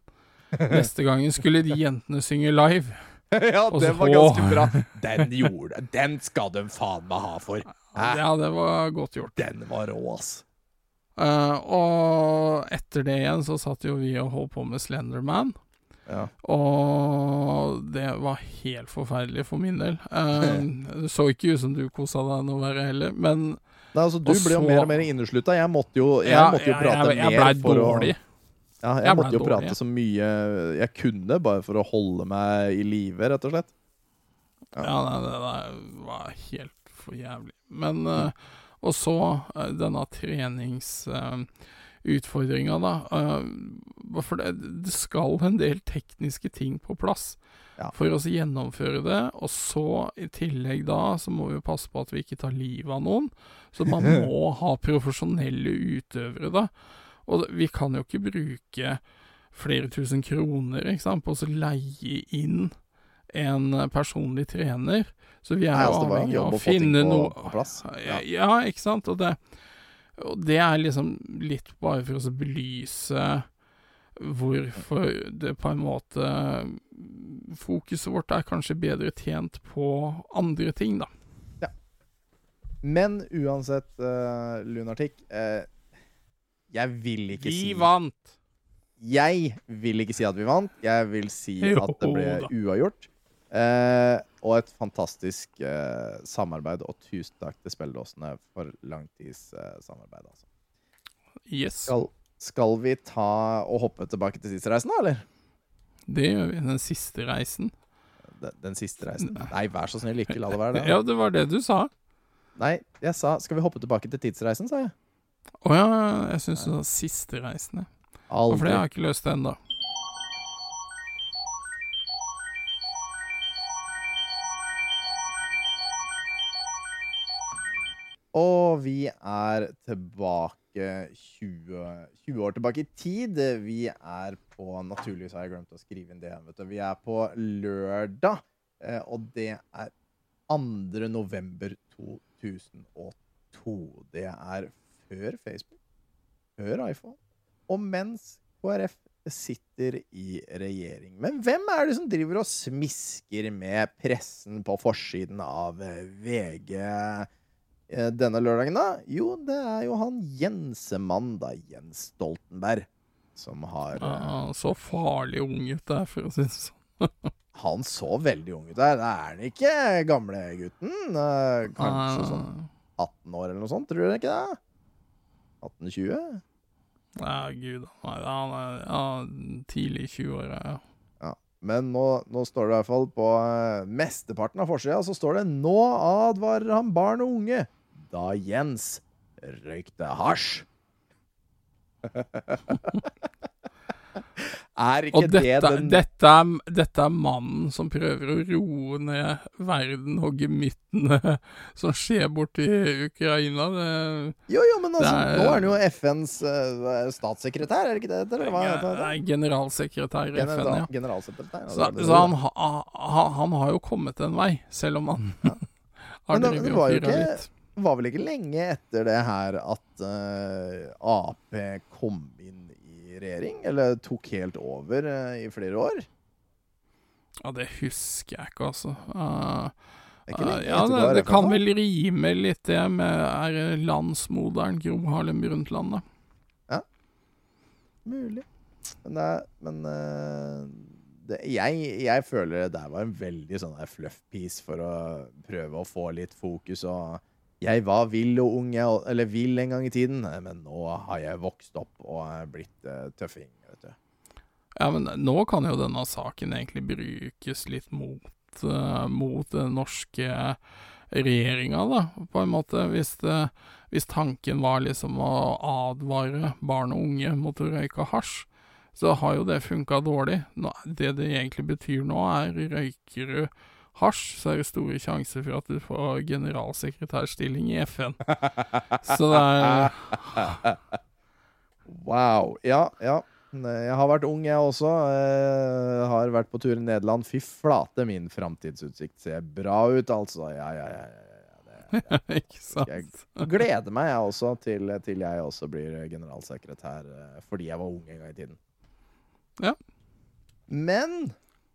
Neste gangen skulle de jentene synge live. ja, den var ganske bra. Den gjorde Den skal de faen meg ha for. Hæ? Ja, det var godt gjort. Den var rå, ass. Uh, og etter det igjen så satt jo vi og holdt på med Slenderman. Ja. Og det var helt forferdelig for min del. Uh, det så ikke ut som du kosa deg noe verre heller, men Nei, altså, du ble jo mer og mer inneslutta. Jeg måtte jo, jeg ja, måtte jo jeg, prate jeg, jeg mer for dårlig. å ja, Jeg, Jeg måtte jo dårlig, prate ja. så mye jeg kunne, bare for å holde meg i live, rett og slett. Ja. Ja, nei, det der var helt for jævlig. Men uh, Og så uh, denne treningsutfordringa, da. eh, for det, det skal en del tekniske ting på plass Ja. for å gjennomføre det. Og så, i tillegg da, så må vi passe på at vi ikke tar livet av noen. Så man må ha profesjonelle utøvere, da. Og vi kan jo ikke bruke flere tusen kroner ikke sant, på å leie inn en personlig trener. Så vi er Nei, jo altså, en avhengig av å finne noe ja. ja, ikke sant? Og det, og det er liksom litt bare for å belyse hvorfor det på en måte Fokuset vårt er kanskje bedre tjent på andre ting, da. Ja. Men uansett, uh, Lunartikk eh, Jeg vil ikke Vi si vant! Jeg vil ikke si at vi vant. Jeg vil si Jo at det ble uavgjort. Eh, og et fantastisk eh, samarbeid. Og tusen takk til spilledåsene for langtidssamarbeid. altså. Yes, Skal, skal vi ta og hoppe tilbake til siste reisen, da, eller? det gjør vi. Den siste reisen. Den, den siste reisen? Nei, vær så snill, ikke la det være det. Ja, det var det du sa. Nei, jeg sa skal vi hoppe tilbake til tidsreisen, sa jeg. Å ja, jeg syns du sa siste reisende. Aldri. For det har jeg ikke løst ennå. Og vi er tilbake 20, 20 år tilbake i tid. Vi er på Naturligvis har jeg glemt å skrive inn det. Vet du. Vi er på lørdag, eh, og det er 2. november 2002. Det er før Facebook, før iPhone, og mens KrF sitter i regjering. Men hvem er det som driver og smisker med pressen på forsiden av eh, VG? eh, denne lørdagen, da? Jo, det er jo han Jensemann, da. Jens Stoltenberg. Som har eh, Ja, så farlig ung ut der, for å si det sånn. Han så veldig ung ut der. Det er han ikke, gamlegutten. gutten kanskje sånn Ah, 18 år eller noe sånt, tror du ikke det? 18-20? Ja, gud. Nei, han er ja, tidlig i 20-åra, ja. Ja. Men nå, nå står det i hvert fall på eh, mesteparten av forsida, så står det 'Nå advarer han barn og unge', da Jens røykte hasj. er ikke Og dette, det den dette, er, dette er mannen som prøver å roe ned verden og gemyttene som skjer borti Ukraina. Det, Jo, jo, men altså, Det er- nå er han jo FNs uh, statssekretær, er det ikke det? det eller hva det det? er generalsekretær i FN, ja. Generalsekretær. Så, altså, det så det? han, ha- ha- han har jo kommet en vei, selv om han har Men drevet det og fyra litt. var vel ikke lenge etter det her at uh, Ap kom regjering? Eller tok helt over eh, i flere år? Ja, det husker jeg ikke, altså. Uh, lenge ja, det, det kan vel rime litt, det med er landsmoderen Gro Harlem Brundtland, da. Mulig. Men, det er, men det, jeg, jeg føler det der var en veldig sånn fluff piece for å prøve å få litt fokus. Og jeg var vill og ung, eller vill en gang i tiden, men nå har jeg vokst opp og blitt uh, tøffing. vet du. Ja, men nå kan jo denne saken egentlig brukes litt mot, eh, mot den norske regjeringa, da, på en måte. Hvis, det, hvis tanken var liksom å advare barn og unge mot å røyke hasj, så har jo det funka dårlig. Det det egentlig betyr nå, er røyker du hasj, så er det store sjanser for at du får generalsekretærstilling i FN. Så det er Wow. Ja, ja. Jeg har vært ung, jeg også. Jeg har vært på tur i Nederland. Fy flate, min framtidsutsikt ser bra ut, altså. Ja, ja, ja. ja, ja. Ikke sant? Jeg gleder meg, jeg også, til, til jeg også blir generalsekretær eh, fordi jeg var ung en gang i tiden. Ja. Men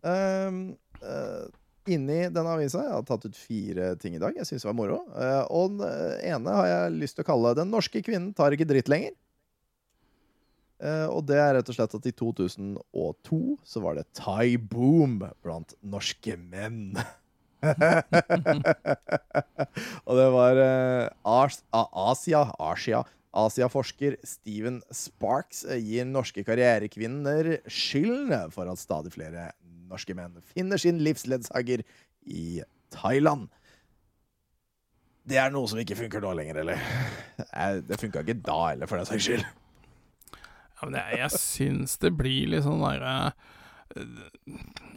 um, eh, inni denne avisa Jeg har tatt ut fire ting i dag jeg syns var moro. Eh, og den ene har jeg lyst til å kalle 'Den norske kvinnen tar ikke dritt lenger'. Eh, og det er rett og slett at i 2002 så var det Thai boom blant norske menn. og det var eh, As Asia, Asia, Asiaforsker Steven Sparks eh, gir norske karrierekvinner skylden for at stadig flere norske menn finner sin livsledsager i Thailand. Det er noe som ikke funker nå lenger, eller? Eh, Det funka ikke da heller, for den saks skyld. Ja, men jeg, jeg syns det blir litt sånn derre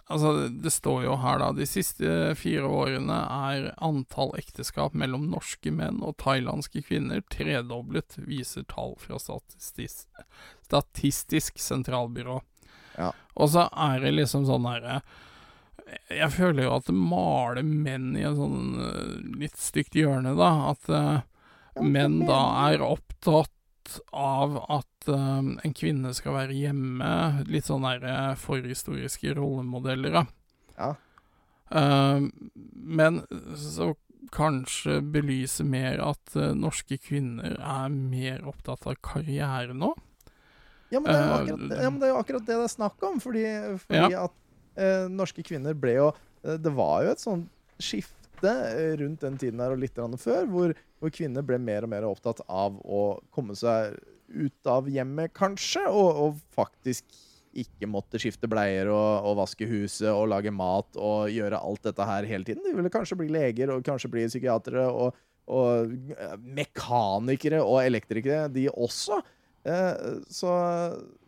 Altså, det står jo her, da. De siste fire årene er antall ekteskap mellom norske menn og thailandske kvinner tredoblet, viser tall fra Statistisk, statistisk sentralbyrå. Ja. Og så er det liksom sånn herre Jeg føler jo at det maler menn i en sånn eh, litt stygt hjørne, da. At uh, menn da er opptatt av at uh, en kvinne skal være hjemme. Litt sånn derre eh, forhistoriske rollemodeller, da. Ja. Uh, men så kanskje belyse mer at eh, norske kvinner er mer opptatt av karriere nå. Ja, men det er jo Eh, akkurat, ja, det, er jo akkurat det det er snakk om. Fordi, fordi at eh, norske kvinner ble jo eh, Det var jo et sånt skifte eh, rundt den tiden her og litt før, hvor, hvor kvinner ble mer og mer opptatt av å komme seg ut av hjemmet, kanskje, og, og faktisk ikke måtte skifte bleier og, og vaske huset og lage mat og gjøre alt dette her hele tiden. De ville kanskje bli leger og kanskje bli psykiatere og, og mekanikere og elektrikere, de også. Eh, så,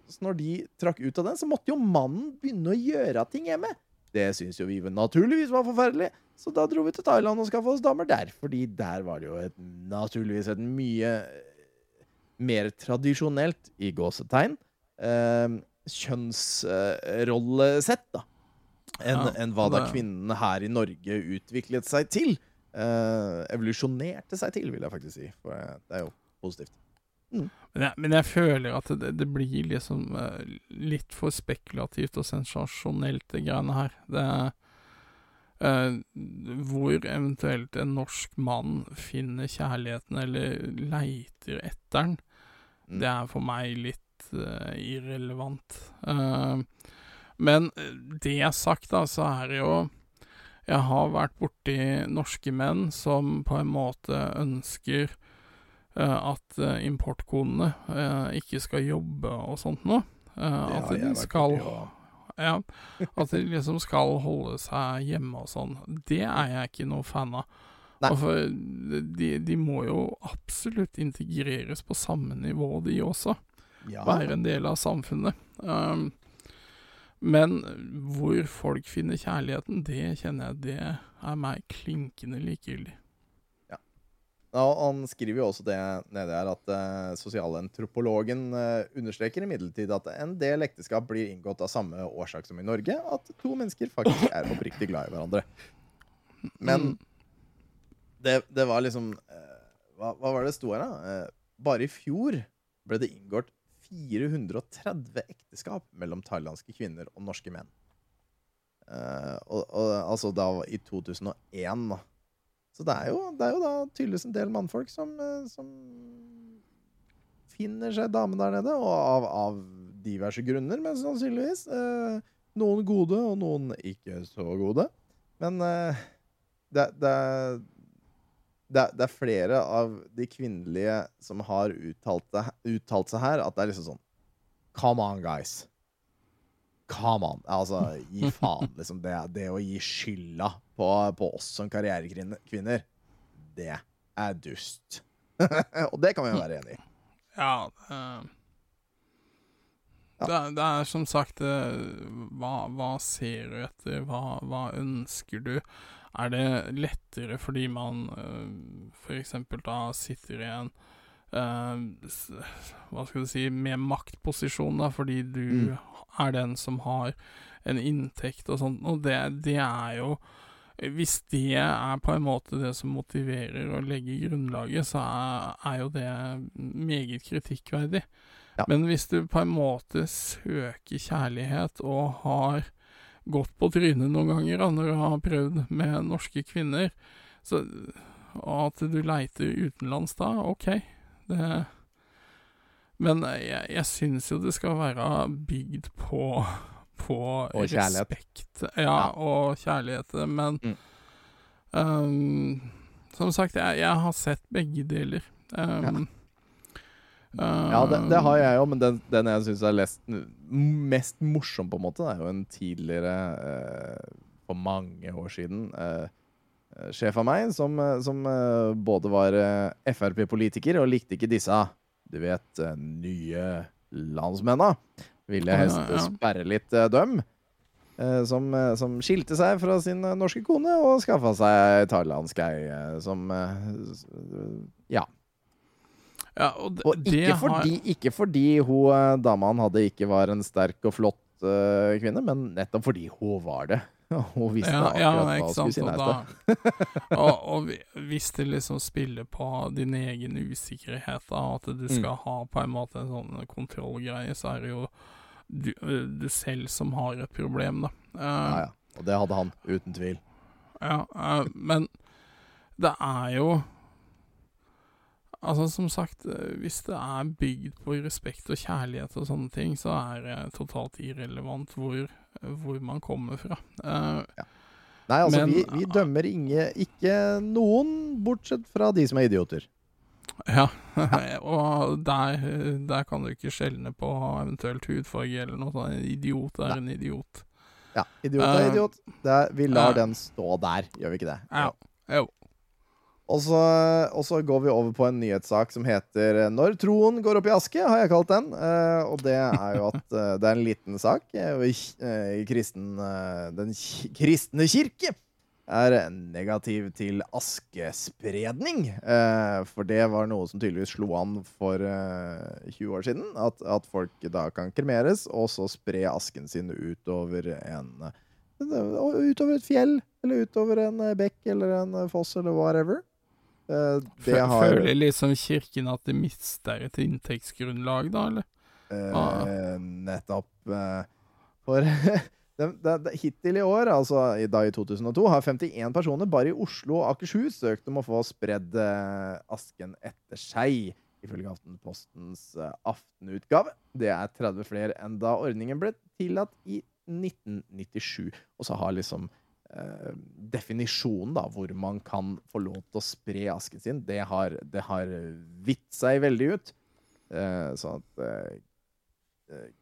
så når de trakk ut av den, så måtte jo mannen begynne å gjøre ting hjemme. Det syns jo vi naturligvis var forferdelig, så da dro vi til Thailand og skaffa oss damer der. Fordi der var det jo et, naturligvis et mye eh, mer tradisjonelt, i gåsetegn, eh, kjønnsrollesett, da. Enn Ja, en hva da kvinnene her i Norge utviklet seg til. Eh, evolusjonerte seg til, vil jeg faktisk si. For eh, det er jo positivt. Men jeg, men jeg føler at det, det blir liksom uh, litt for spekulativt og sensasjonelt, det greiene her. Det uh, Hvor eventuelt en norsk mann finner kjærligheten eller leiter etter den, Mm. det er for meg litt uh, irrelevant. Uh, men det det har sagt, da, så er det jo Jeg har vært borti norske menn som på en måte ønsker at eh, importkonene eh, ikke skal jobbe og sånt noe. Eh, at de skal ja, At de liksom skal holde seg hjemme og sånn. Det er jeg ikke noe fan av. For de, de må jo absolutt integreres på samme nivå, de også. Ja. Være en del av samfunnet. Um, men hvor folk finner kjærligheten, det kjenner jeg det er meg klinkende likegyldig. Ja, han skriver jo også det nede her at uh, sosialantropologen uh, understreker imidlertid at en del ekteskap blir inngått av samme årsak som i Norge, at to mennesker faktisk er oppriktig glad i hverandre. Men Mm. det, det var liksom uh, hva, hva var det det sto her, da? Uh, bare i fjor ble det inngått 430 ekteskap mellom thailandske kvinner og norske menn. Eh, og, og, altså da i 2001, da. Så det er jo, det er jo da tydeligvis en del mannfolk som, eh, som finner seg dame der nede, og av, av diverse grunner, men sannsynligvis. Eh, noen gode, og noen ikke så gode. Men eh, det, det, det, det er flere av de kvinnelige som har uttalt, uttalt seg her, at det er liksom sånn Come on, guys. Come on. Altså, gi faen, liksom. Det å gi skylda på, på oss som karrierekvinner, det er dust. og det kan vi jo være enig i. Ja, det, det, er, det er som sagt eh, hva, hva ser du etter? Hva, hva ønsker du? Er det lettere fordi man uh, f.eks. da sitter i en eh, Hva skal du si med maktposisjon, da, fordi du Mm. er den som har en inntekt og sånt, og det, det er jo hvis det er på en måte det som motiverer å legge grunnlaget, så er, er jo det meget kritikkverdig. Ja. Men hvis du på en måte søker kjærlighet og har gått på trynet noen ganger da, når du har prøvd med norske kvinner, så, og at du leiter utenlands da, OK. Det, men jeg, jeg syns jo det skal være bygd på på respekt. Ja, Ja. og kjærlighet. Men Mm. um, som sagt, jeg, jeg har sett begge deler. Um, Ja, det, det um, har jeg jo, men den, den jeg syns er lest, mest morsom, på en måte, det er jo en tidligere, uh, for mange år siden, eh, sjef av meg, som, eh, som uh, både var uh, Frp-politiker og likte ikke disse, du vet, uh, nye landsmenna. Ville Ja, helst sperre litt eh, døm. eh, Som, eh, som skilte seg fra sin norske kone og skaffa seg thailandsk ei som Ja. ja, og det, Og ikke har- fordi, ikke fordi hun dama han hadde ikke var en sterk og flott uh, kvinne, men nettopp fordi hun var det. Hun visste Ja, ja akkurat hva hun skulle si nei til. og, og hvis det liksom spiller på din egen usikkerhet, da, at du Mm. skal ha på en måte en sånn kontrollgreie, så er det jo du, du selv som har et problem, da. Uh, Ja, ja. Og det hadde han, uten tvil. Ja, uh, men det er jo Altså, som sagt, eh, hvis det er bygd på respekt og kjærlighet og sånne ting, så er det totalt irrelevant hvor, hvor man kommer fra. Eh, Nei, altså, Men- vi, vi dømmer inge, ikke noen, bortsett fra de som er idioter. Ja, og der, der kan du ikke skjelne på eventuelt hudfarge eller noe sånt. En idiot er en idiot. Ja, idiot er uh, idiot. Er, vi lar uh, den stå der, gjør vi ikke det? Ja. Jo. Og så, og så går vi over på en nyhetssak som heter 'Når troen går opp i aske', har jeg kalt den. Uh, og det er jo at eh, det er en liten sak. eh, i- eh, kristen, eh, den kristne kirke er negativ til askespredning. Eh, for det var noe som tydeligvis slo an for eh, 20 år siden. At, at folk da kan kremeres, og så spre asken sin utover en Utover et fjell, eller utover en eh, bekk eller en eh, foss eller whatever. Eh, det har Føler liksom kirken at de mister et inntektsgrunnlag, da, eller? eh, nettopp eh, For det, det, det, hittil i år, altså i, da i 2002, har 51 personer bare i Oslo og Akershus søkt om å få spredd eh, asken etter seg, ifølge Aftenpostens eh, aftenutgave. Det er 30 flere enn da ordningen ble tillatt i 1997. Og så har liksom eh, definisjonen, da, hvor man kan få lov til å spre asken sin, det har, det har vidt seg veldig ut. Sånn at eh,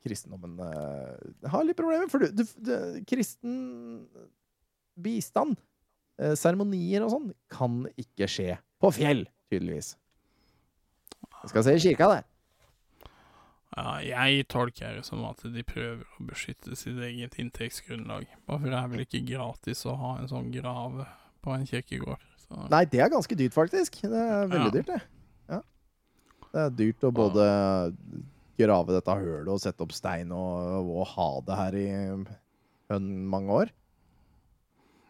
kristendommen eh, har litt problemer. For du, du, du, kristen bistand, eh, seremonier og sånn, kan ikke skje på fjell, tydeligvis. Det skal se i kirka, det. Ja, jeg tolker det som at de prøver å beskytte sitt eget inntektsgrunnlag. Bare for det er vel ikke gratis å ha en sånn grav på en kirkegård. Så. Nei, det er ganske dyrt, faktisk. Det er veldig Ja. dyrt, det. Ja. Det er dyrt å både grave dette hølet og sette opp stein og, og ha det her i en, mange år.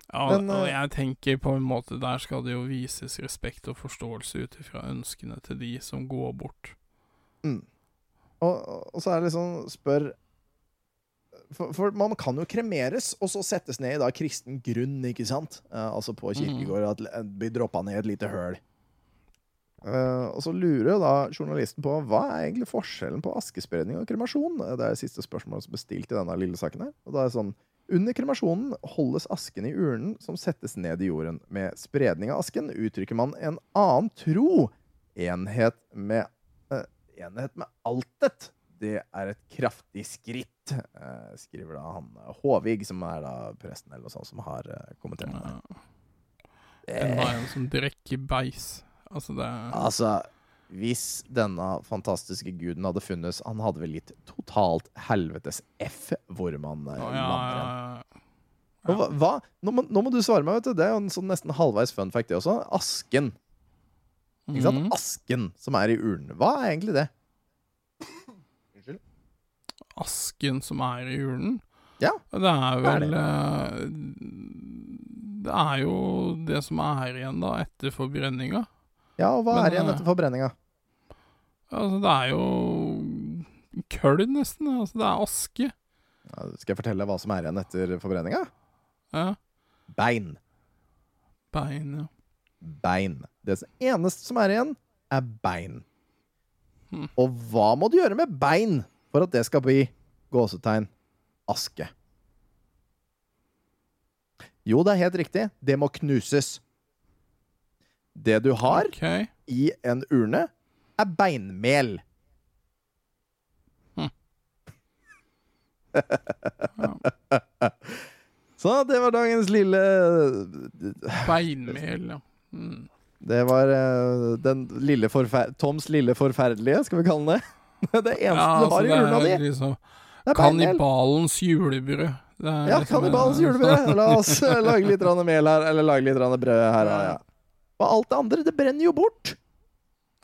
Ja, Men, og eh, jeg tenker på en måte der skal det jo vises respekt og forståelse ut ifra ønskene til de som går bort. Mm. Og, og så er det liksom Spør for, for man kan jo kremeres, og så settes ned i da kristen grunn, ikke sant? Eh, altså på kirkegård, at det blir droppa ned et lite høl. Eh, og så lurer da journalisten på hva er egentlig forskjellen på askespredning og kremasjon. Det er det siste spørsmålet som er bestilt i denne lille saken her. Og da er det sånn under kremasjonen holdes asken i urnen som settes ned i jorden. Med spredning av asken uttrykker man en annen tro. Enhet med, uh, enhet med altet. Det er et kraftig skritt, uh, skriver da han Håvig, som er da presten eller noe sånt, som har kommentert det. Ja. En var en som drikker beis. Altså, det Altså, hvis denne fantastiske guden hadde funnes Han hadde vel gitt totalt helvetes F hvor man Å, ja, lander ja, ja. Hva? Nå, må, nå må du svare meg, vet du. Det er jo en sånn nesten halvveis fun fact, det også. Asken. Ikke sant? Mm. Asken som er i urnen. Hva er egentlig det? Unnskyld? Asken som er i urnen? Ja, Det er hva er vel eh, Det er jo det som er igjen da etter forbrenninga. Ja, og hva Men, er igjen eh, etter forbrenninga? Altså, det er jo køll, nesten. Altså, det er aske. Ja, skal jeg fortelle hva som er igjen etter forbrenninga? Ja. Bein. Bein, ja. Bein. Det eneste som er igjen, er bein. Hm. Og hva må du gjøre med bein for at det skal bli gåsetegn aske? Jo, det er helt riktig. Det må knuses. Det du har okay. i en urne, er beinmel. Hm. Så det var dagens lille Beinmel, ja. Mm. Det var eh, den lille Toms lille forferdelige, skal vi kalle det. Det eneste Ja, du har i altså, urna di, liksom. Kannibalens julebrød. Det Ja, liksom- kannibalens julebrød. La oss eh, lage litt mel her, eller lage litt brød her. Ja, ja. Og alt det andre, det brenner jo bort.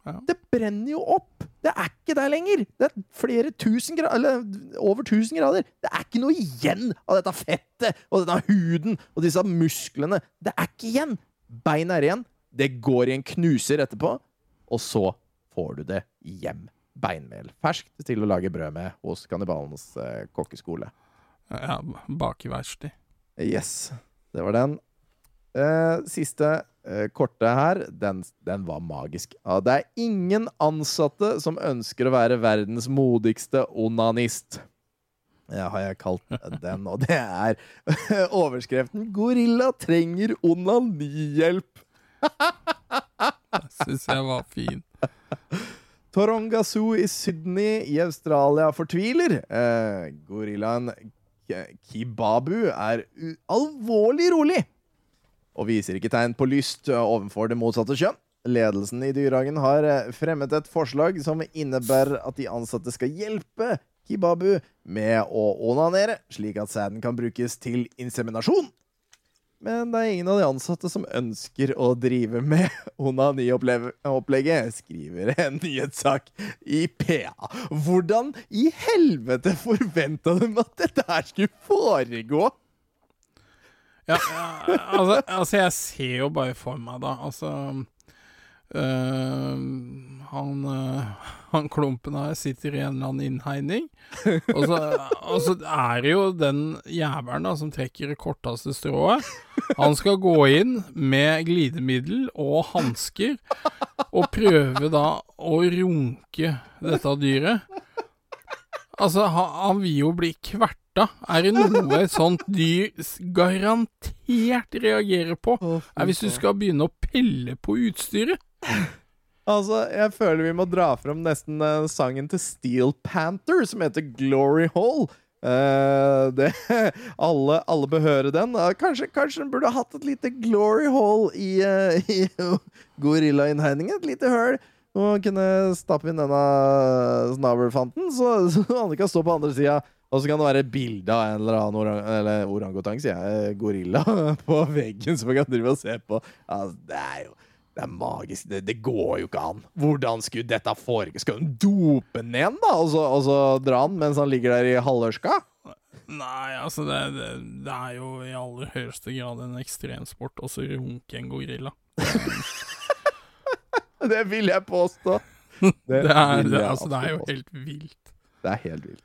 Ja. Det brenner jo opp. Det er ikke der lenger! Det er flere tusen grader, eller over tusen grader. Det er ikke noe igjen av dette fettet og denne huden og disse musklene. Det er ikke igjen! Beinet er igjen. Det går i en knuser etterpå, og så får du det hjem. Beinmel. Ferskt til å lage brød med hos kannibalenes eh, kokkeskole. Ja, bakeverksted. Yes, det var den. Eh, siste eh, korte her, den, den var magisk. Ja, det er ingen ansatte som ønsker å være verdens modigste onanist. Ja, har jeg kalt den, og det er overskriften 'Gorilla trenger onanihjelp'. Syns jeg var fin. Toronga Zoo i Sydney i Australia fortviler. Eh, gorillaen Kibabu er alvorlig rolig og viser ikke tegn på lyst eh, overfor det motsatte kjønn. Ledelsen i dyrehagen har eh, fremmet et forslag som innebærer at de ansatte skal hjelpe Kibabu med å onanere, slik at sæden kan brukes til inseminasjon. Men det er ingen av de ansatte som ønsker å drive med onaniopplegget, skriver en nyhetssak i PA. Hvordan i helvete forventa de at dette her skulle foregå? Ja, altså, altså, jeg ser jo bare for meg, da. Altså øh, han, øh, han klumpen her sitter i en eller annen innhegning. Og og så er det jo den jævelen da som trekker det korteste strået. Han skal gå inn med glidemiddel og hansker og prøve da å runke dette dyret. Altså, han, han vil jo bli kverta. Er det noe sånt dyr garantert reagerer på, er hvis du skal begynne å pelle på utstyret. Altså, jeg føler vi må dra fram nesten uh, sangen til Steel Panther, som heter Glory Hole. Uh, det, alle, alle bør høre den. Uh, kanskje, kanskje den burde hatt et lite glory hole i, uh, i gorillainnhegningen? Et lite høl. Og kunne stappe inn denne snabelfanten, så, så han kan stå på andre sida. Og så kan det være bilde av en eller annen orang eller orangutang, sier jeg, gorilla, på veggen som man kan drive og se på. Altså, det er jo det er magisk. Det, det går jo ikke an. Hvordan skulle dette foregå? Skal hun dope den igjen, da? Og så, og så dra han mens han ligger der i halvørska? Nei, altså, det, det, det er jo i aller høyeste grad en ekstremsport å så runke en gorilla. Det vil jeg påstå. Det er, vil det, jeg altså, det er jo helt vilt. Det er helt vilt.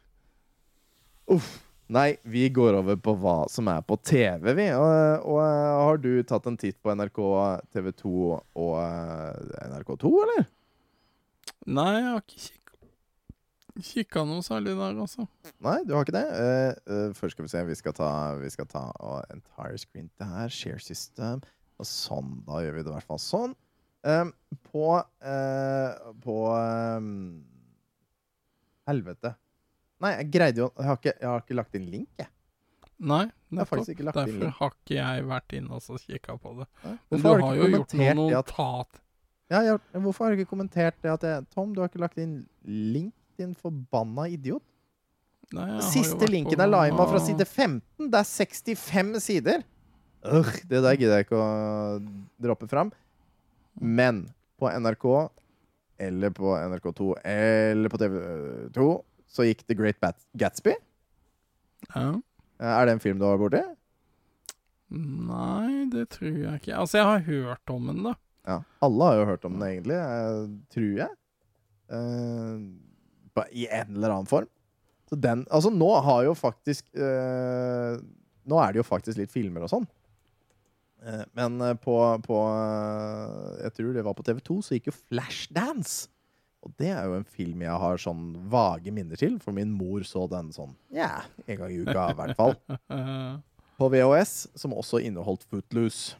Uff. Nei, vi går over på hva som er på TV, vi. Og, og eh, har du tatt en titt på NRK, TV2 og eh, NRK2, eller? Nei, jeg har ikke kikka, kikka noe særlig der, altså. Nei, du har ikke det? Uh, uh, først skal vi se. Vi skal ta, vi skal ta uh, entire screen der. Share system. Og sånn. Da gjør vi det i hvert fall sånn. Um, på På um, Helvete. Nei, jeg greide jo Jeg har ikke, jeg har ikke lagt inn link, jeg. Nei, nettopp. ikke lagt inn Derfor har ikke jeg vært inne og kikka på det. Nei. Men du har har jo gjort noen notat. ja, jeg, Hvorfor har du ikke kommentert det at jeg, Tom, du har ikke lagt inn link, din forbanna idiot? Nei, jeg har jo Siste linken la inn, var fra side 15. Det er 65 sider. Ugh, det der gidder jeg ikke å droppe fram. Men på NRK, eller på NRK2, eller på TV2, så gikk The Great Bat Gatsby. Ja. Eh, Er det en film du har borti? Nei, det tror jeg ikke. Altså, jeg har hørt om den, da. Ja. Alle har jo hørt om den, egentlig. eh, tror jeg. Uh, I en eller annen form. Så den Altså, nå har jo faktisk uh, Nå er det jo faktisk litt filmer og sånn. Uh, men på, på Jeg tror det var på TV2, så gikk jo Flashdance. Og det er jo en film jeg har sånn vage minner til, for min mor så den sånn ja, en gang i uka i hvert fall. På VHS, som også inneholdt Footloose.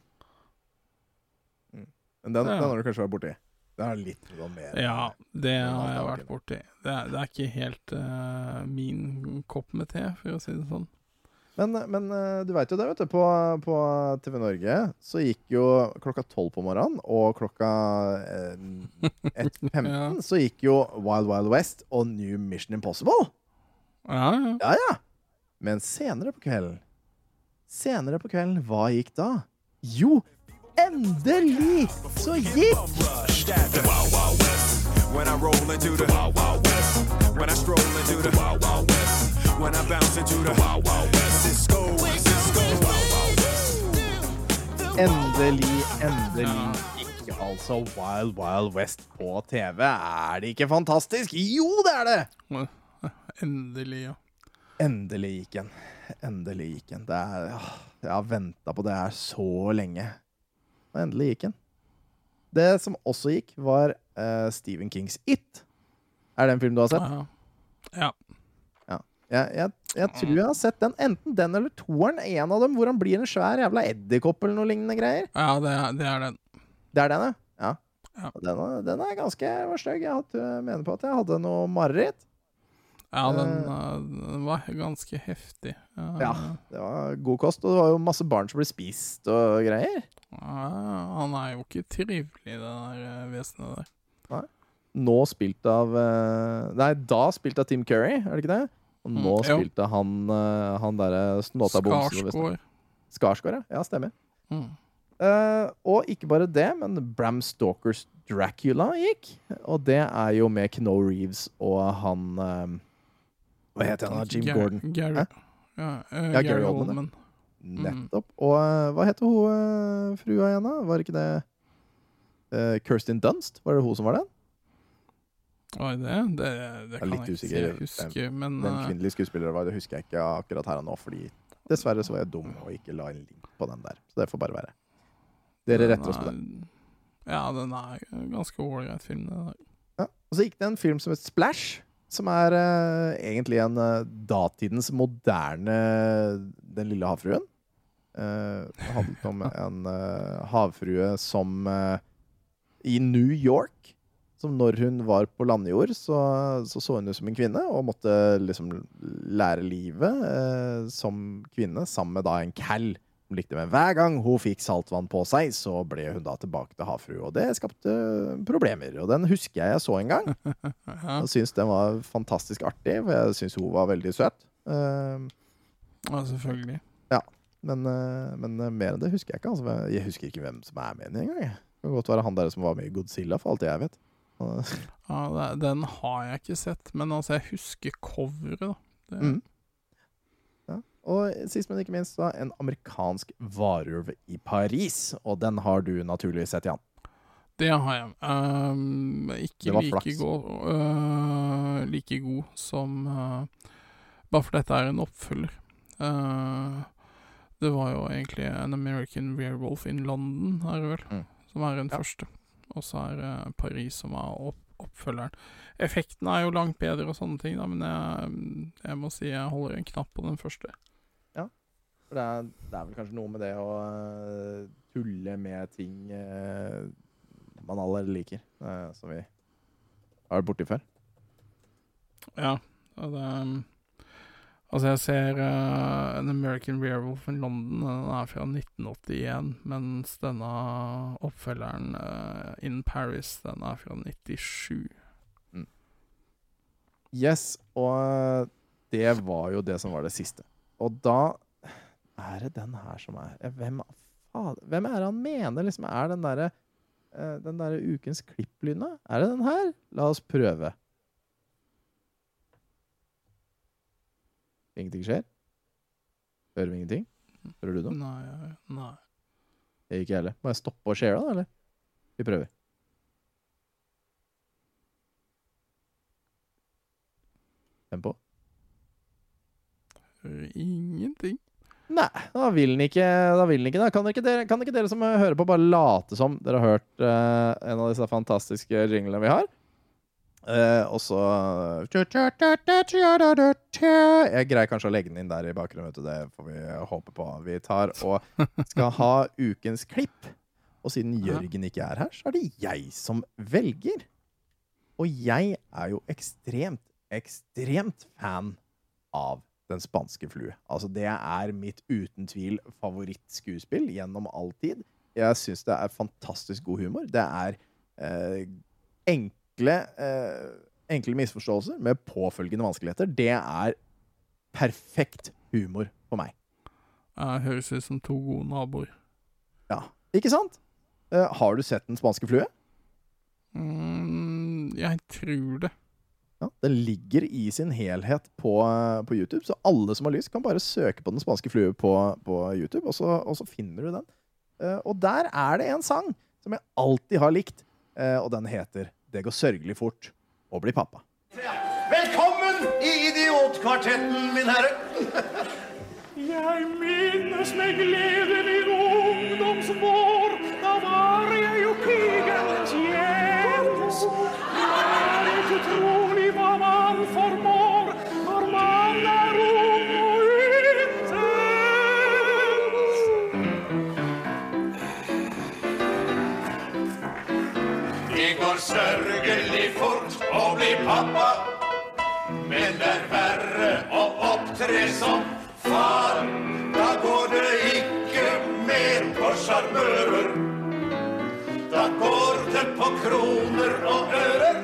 Mm. Men den, den har du kanskje vært borti? Det er litt sånn mer ja, det har jeg vært borti. Det er, det er ikke helt uh, min kopp med te, for å si det sånn. Men, men eh, du veit jo det, vet du. På, på TV Norge så gikk jo klokka tolv på morgenen, og klokka eh, 1.15 Ja. så gikk jo Wild Wild West og New Mission Impossible. Ja, ja. Ja, ja. Men senere på kvelden Senere på kvelden, hva gikk da? Jo, endelig så gikk Rush, that the Wild Wild West. When I roll into the Wild Wild West. When I stroll into the Wild Wild West. When I bounce into the Wild Wild West. Cisco, Cisco. Wild Wild West. Endelig, endelig ikke altså Wild Wild West på TV. Er det ikke fantastisk? Jo, det er det! Endelig, ja. Endelig gikk den. Endelig gikk den. Er, jeg har venta på det her så lenge. Og endelig gikk den. Det som også gikk, var uh, Stephen Kings It. Er det en film du har sett? Ja. ja. Jeg, jeg, jeg tror jeg har sett den. Enten den eller toeren. En av dem hvor han blir en svær jævla edderkopp eller noe lignende greier. Ja, det er, det er den. Det er den, ja. ja. Ja. Den, den er ganske stygg. Jeg hadde, mener på at jeg hadde noe mareritt. Ja, den, Eh. eh, den var ganske heftig. Eh, Ja. Det var god kost, og det var jo masse barn som ble spist og greier. ja, han er jo ikke trivelig, det der eh, vesenet der. Nå spilt av eh, Nei, da spilt av Tim Curry, er det ikke det? Og nå Mm, jo. han, eh, han derre snåtabomsen. Skarsgård. Skarsgård, ja. Ja, stemmer. Mm. Uh, og ikke bare det, men Bram Stalkers Dracula gikk. Og det er jo med Kno Reeves og han eh, Hva heter han? Jim Gar- Gordon. Gary, ja, uh, Ja, Gary, Oldman. Mm. Nettopp. Og uh, hva heter hun uh, frua igjen, da? Var ikke det Kirsten Dunst? Var det hun som var den? Var det det? Det, kan jeg ikke huske, men Den kvinnelige skuespilleren var, det husker jeg ikke akkurat her og nå, fordi dessverre så var jeg dum og ikke la en link på den der. Så det får bare være. Dere retter oss på det. Ja, den er ganske ålreit film. Ja. Og så gikk det en film som het Splash, som er uh, egentlig en uh, datidens moderne Den lille havfruen. Uh, det handlet om en eh, havfrue som eh, I New York som når hun var på landjord, så, så så hun ut som en kvinne og måtte liksom lære livet eh, som kvinne sammen med da en cal. Likte men hver gang hun fikk saltvann på seg, så ble hun da tilbake til havfrue. Og det skapte problemer. Og den husker jeg jeg så en gang. Og syntes den var fantastisk artig, for jeg syns hun var veldig søt. Uh, ja, selvfølgelig. men, uh, men eh, mer enn det husker jeg ikke. Altså. Jeg husker ikke hvem som er med i den engang. Det kan godt være han der som var med i Godzilla, for alt jeg vet. Ja, den har jeg ikke sett, men altså, jeg husker coveret, da. Det, Mm. Og sist, men ikke minst, da, en amerikansk varulv i Paris. Og den har du naturligvis sett, Jan. Det har jeg. Um, ikke like god, uh, like god som uh, Bare for dette er en oppfølger. Uh, det var jo egentlig An American Werewolf in London, er det vel, Mm. som er den Ja. første. Og så er det Paris som er opp oppfølgeren. Effekten er jo langt bedre og sånne ting, da, men jeg, jeg må si jeg holder en knapp på den første. For det er, det er vel kanskje noe med det å eh, tulle med ting eh, man allerede liker, eh, som vi har vært borti før. Ja, det Altså, jeg ser uh, An American Werewolf in London, den er fra 1981, mens denne oppfølgeren uh, In Paris, den er fra 97. Yes, og det var jo det som var det siste. Og da er det den her som er Hvem, faen, hvem er det han mener liksom er den derre eh, Den derre ukens klipplyna? Er det den her? La oss prøve. Ingenting skjer? Hører vi ingenting? Hører du noe? Nei, nei. Ikke jeg heller. Må jeg stoppe og share, da, eller? Vi prøver. Tempo. Hører Ingenting. Nei, da vil den ikke. Da vil den ikke. Da kan ikke dere, kan ikke dere som hører på, bare late som dere har hørt uh, en av disse fantastiske jinglene vi har? Uh, og så Jeg greier kanskje å legge den inn der i bakgrunnen. Vet du. Det får vi håpe på. Vi tar og skal ha ukens klipp. Og siden Jørgen ikke er her, så er det jeg som velger. Og jeg er jo ekstremt, ekstremt fan av Den spanske flue. Altså, det er mitt uten tvil favorittskuespill gjennom all tid. Jeg syns det er fantastisk god humor. Det er eh, enkle, eh, enkle misforståelser med påfølgende vanskeligheter. Det er perfekt humor for meg. Jeg høres ut som to gode naboer. Ja, ikke sant? Eh, har du sett Den spanske flue? Mm, Jeg tror det. Ja, den ligger i sin helhet på, på YouTube, så alle som har lyst, kan bare søke på Den spanske flue på, på YouTube, og så, og så finner du den. Uh, og der er det en sang som jeg alltid har likt, uh, og den heter 'Det går sørgelig fort å bli pappa'. Velkommen i idiotkvartetten, min herre. Jeg minnes med glede min ungdomsvår. Sørgelig fort å bli pappa, men det er verre å opptre som far. Da går det ikke mer på sjarmører. Da går det på kroner og ører.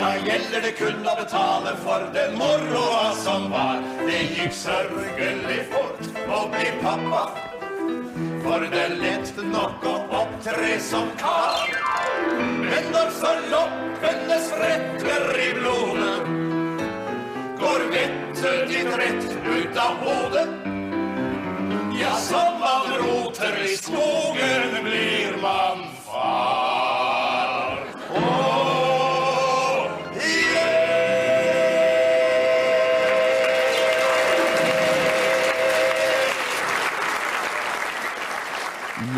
Da gjelder det kun å betale for den moroa som var. Det gikk sørgelig fort å bli pappa. For det er lett nok å opptre som kar. Men når forloppenes spretter i blodene, går vettet ditt rett ut av hodet. Ja, som man roter i skogen, blir man far. Åh,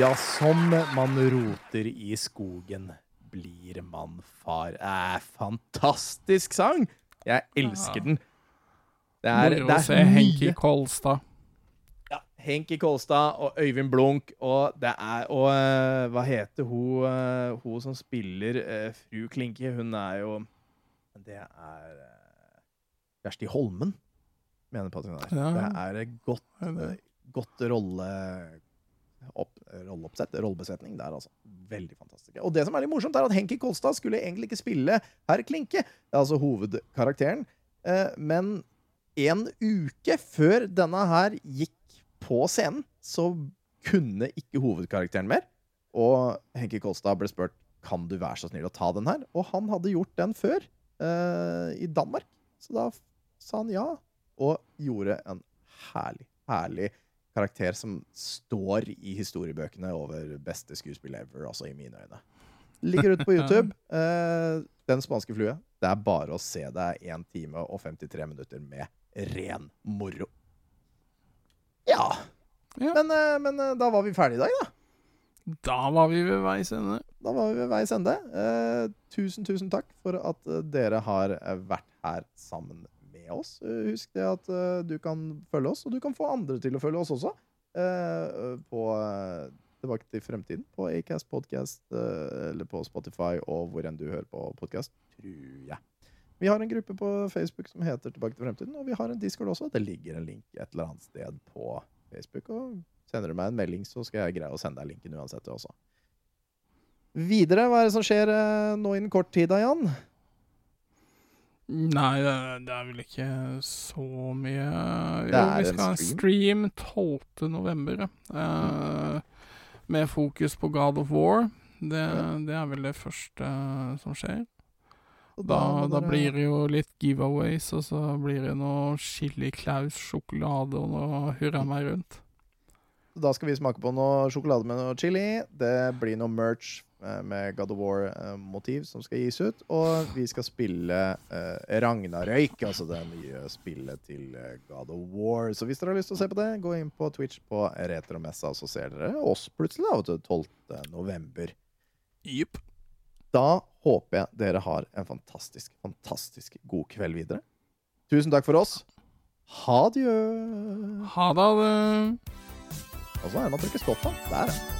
Ja, som man roter i skogen, blir man far. Eh, fantastisk sang! Jeg elsker den. Det er, Moro å se Henki Kolstad. Ja, Henki Kolstad og Øyvind Blunk, og det er Og uh, hva heter hun, uh, hun som spiller uh, fru Klinke? Hun er jo Det er eh, Kjersti Holmen, mener Patrick at er. Ja. Det er et godt, eh, godt rolle... Opp, rolleoppsett, rollebesetning der, altså. Veldig fantastisk. Og det som er litt morsomt, er at Henki Kolstad skulle egentlig ikke spille herr Klinke, altså hovedkarakteren, eh, men en uke før denne her gikk på scenen, så kunne ikke hovedkarakteren mer. Og Henki Kolstad ble spurt kan du være så snill å ta den her. Og han hadde gjort den før, eh, i Danmark. Så da sa han ja, og gjorde en herlig, herlig karakter som står i historiebøkene over beste skuespill ever, altså i mine øyne. Ligger ute på YouTube. Uh, den spanske flue. Det er bare å se det. 1 time og 53 minutter med ren moro. Ja. Ja. Men, uh, men uh, da var vi ferdige i dag, da. Da var vi ved veis ende. Da var vi ved veis ende. Tusen, tusen takk for at dere har vært her sammen med oss. Eh, husk det at eh, du kan følge oss, og du kan få andre til å følge oss også. eh, på Tilbake til fremtiden på Acast Podcast eller på Spotify og hvor enn du hører på podkast, tror jeg. Vi har en gruppe på Facebook som heter Tilbake til fremtiden, og vi har en Discord også. Det ligger en link et eller annet sted på Facebook. og Sender du meg en melding, så skal jeg greie å sende deg linken uansett. også. Videre, hva er det som skjer nå innen kort tid da, Jan? Nei, det, det er vel ikke så mye Jo, vi skal ha en stream 12. november, ja. Eh, med fokus på God of War. Det, det er vel det første som skjer. Da, da blir det jo litt giveaways, og så blir det noe Chili Claus sjokolade og noe hurra meg rundt. Da skal vi smake på noe sjokolade med noe chili. Det blir noe merch eh, med God of War-motiv som skal gis ut. Og vi skal spille eh, Ragnarøyk, altså det nye spillet til eh, God of War. Så hvis dere har lyst til å se på det, gå inn på Twitch på Retromessa, så ser dere oss plutselig da, vet du, 12. november. Jepp. Da håper jeg dere har en fantastisk, fantastisk god kveld videre. Tusen takk for oss. Ha det. ha det. Og så er det man trykker stopp, da. Der, ja.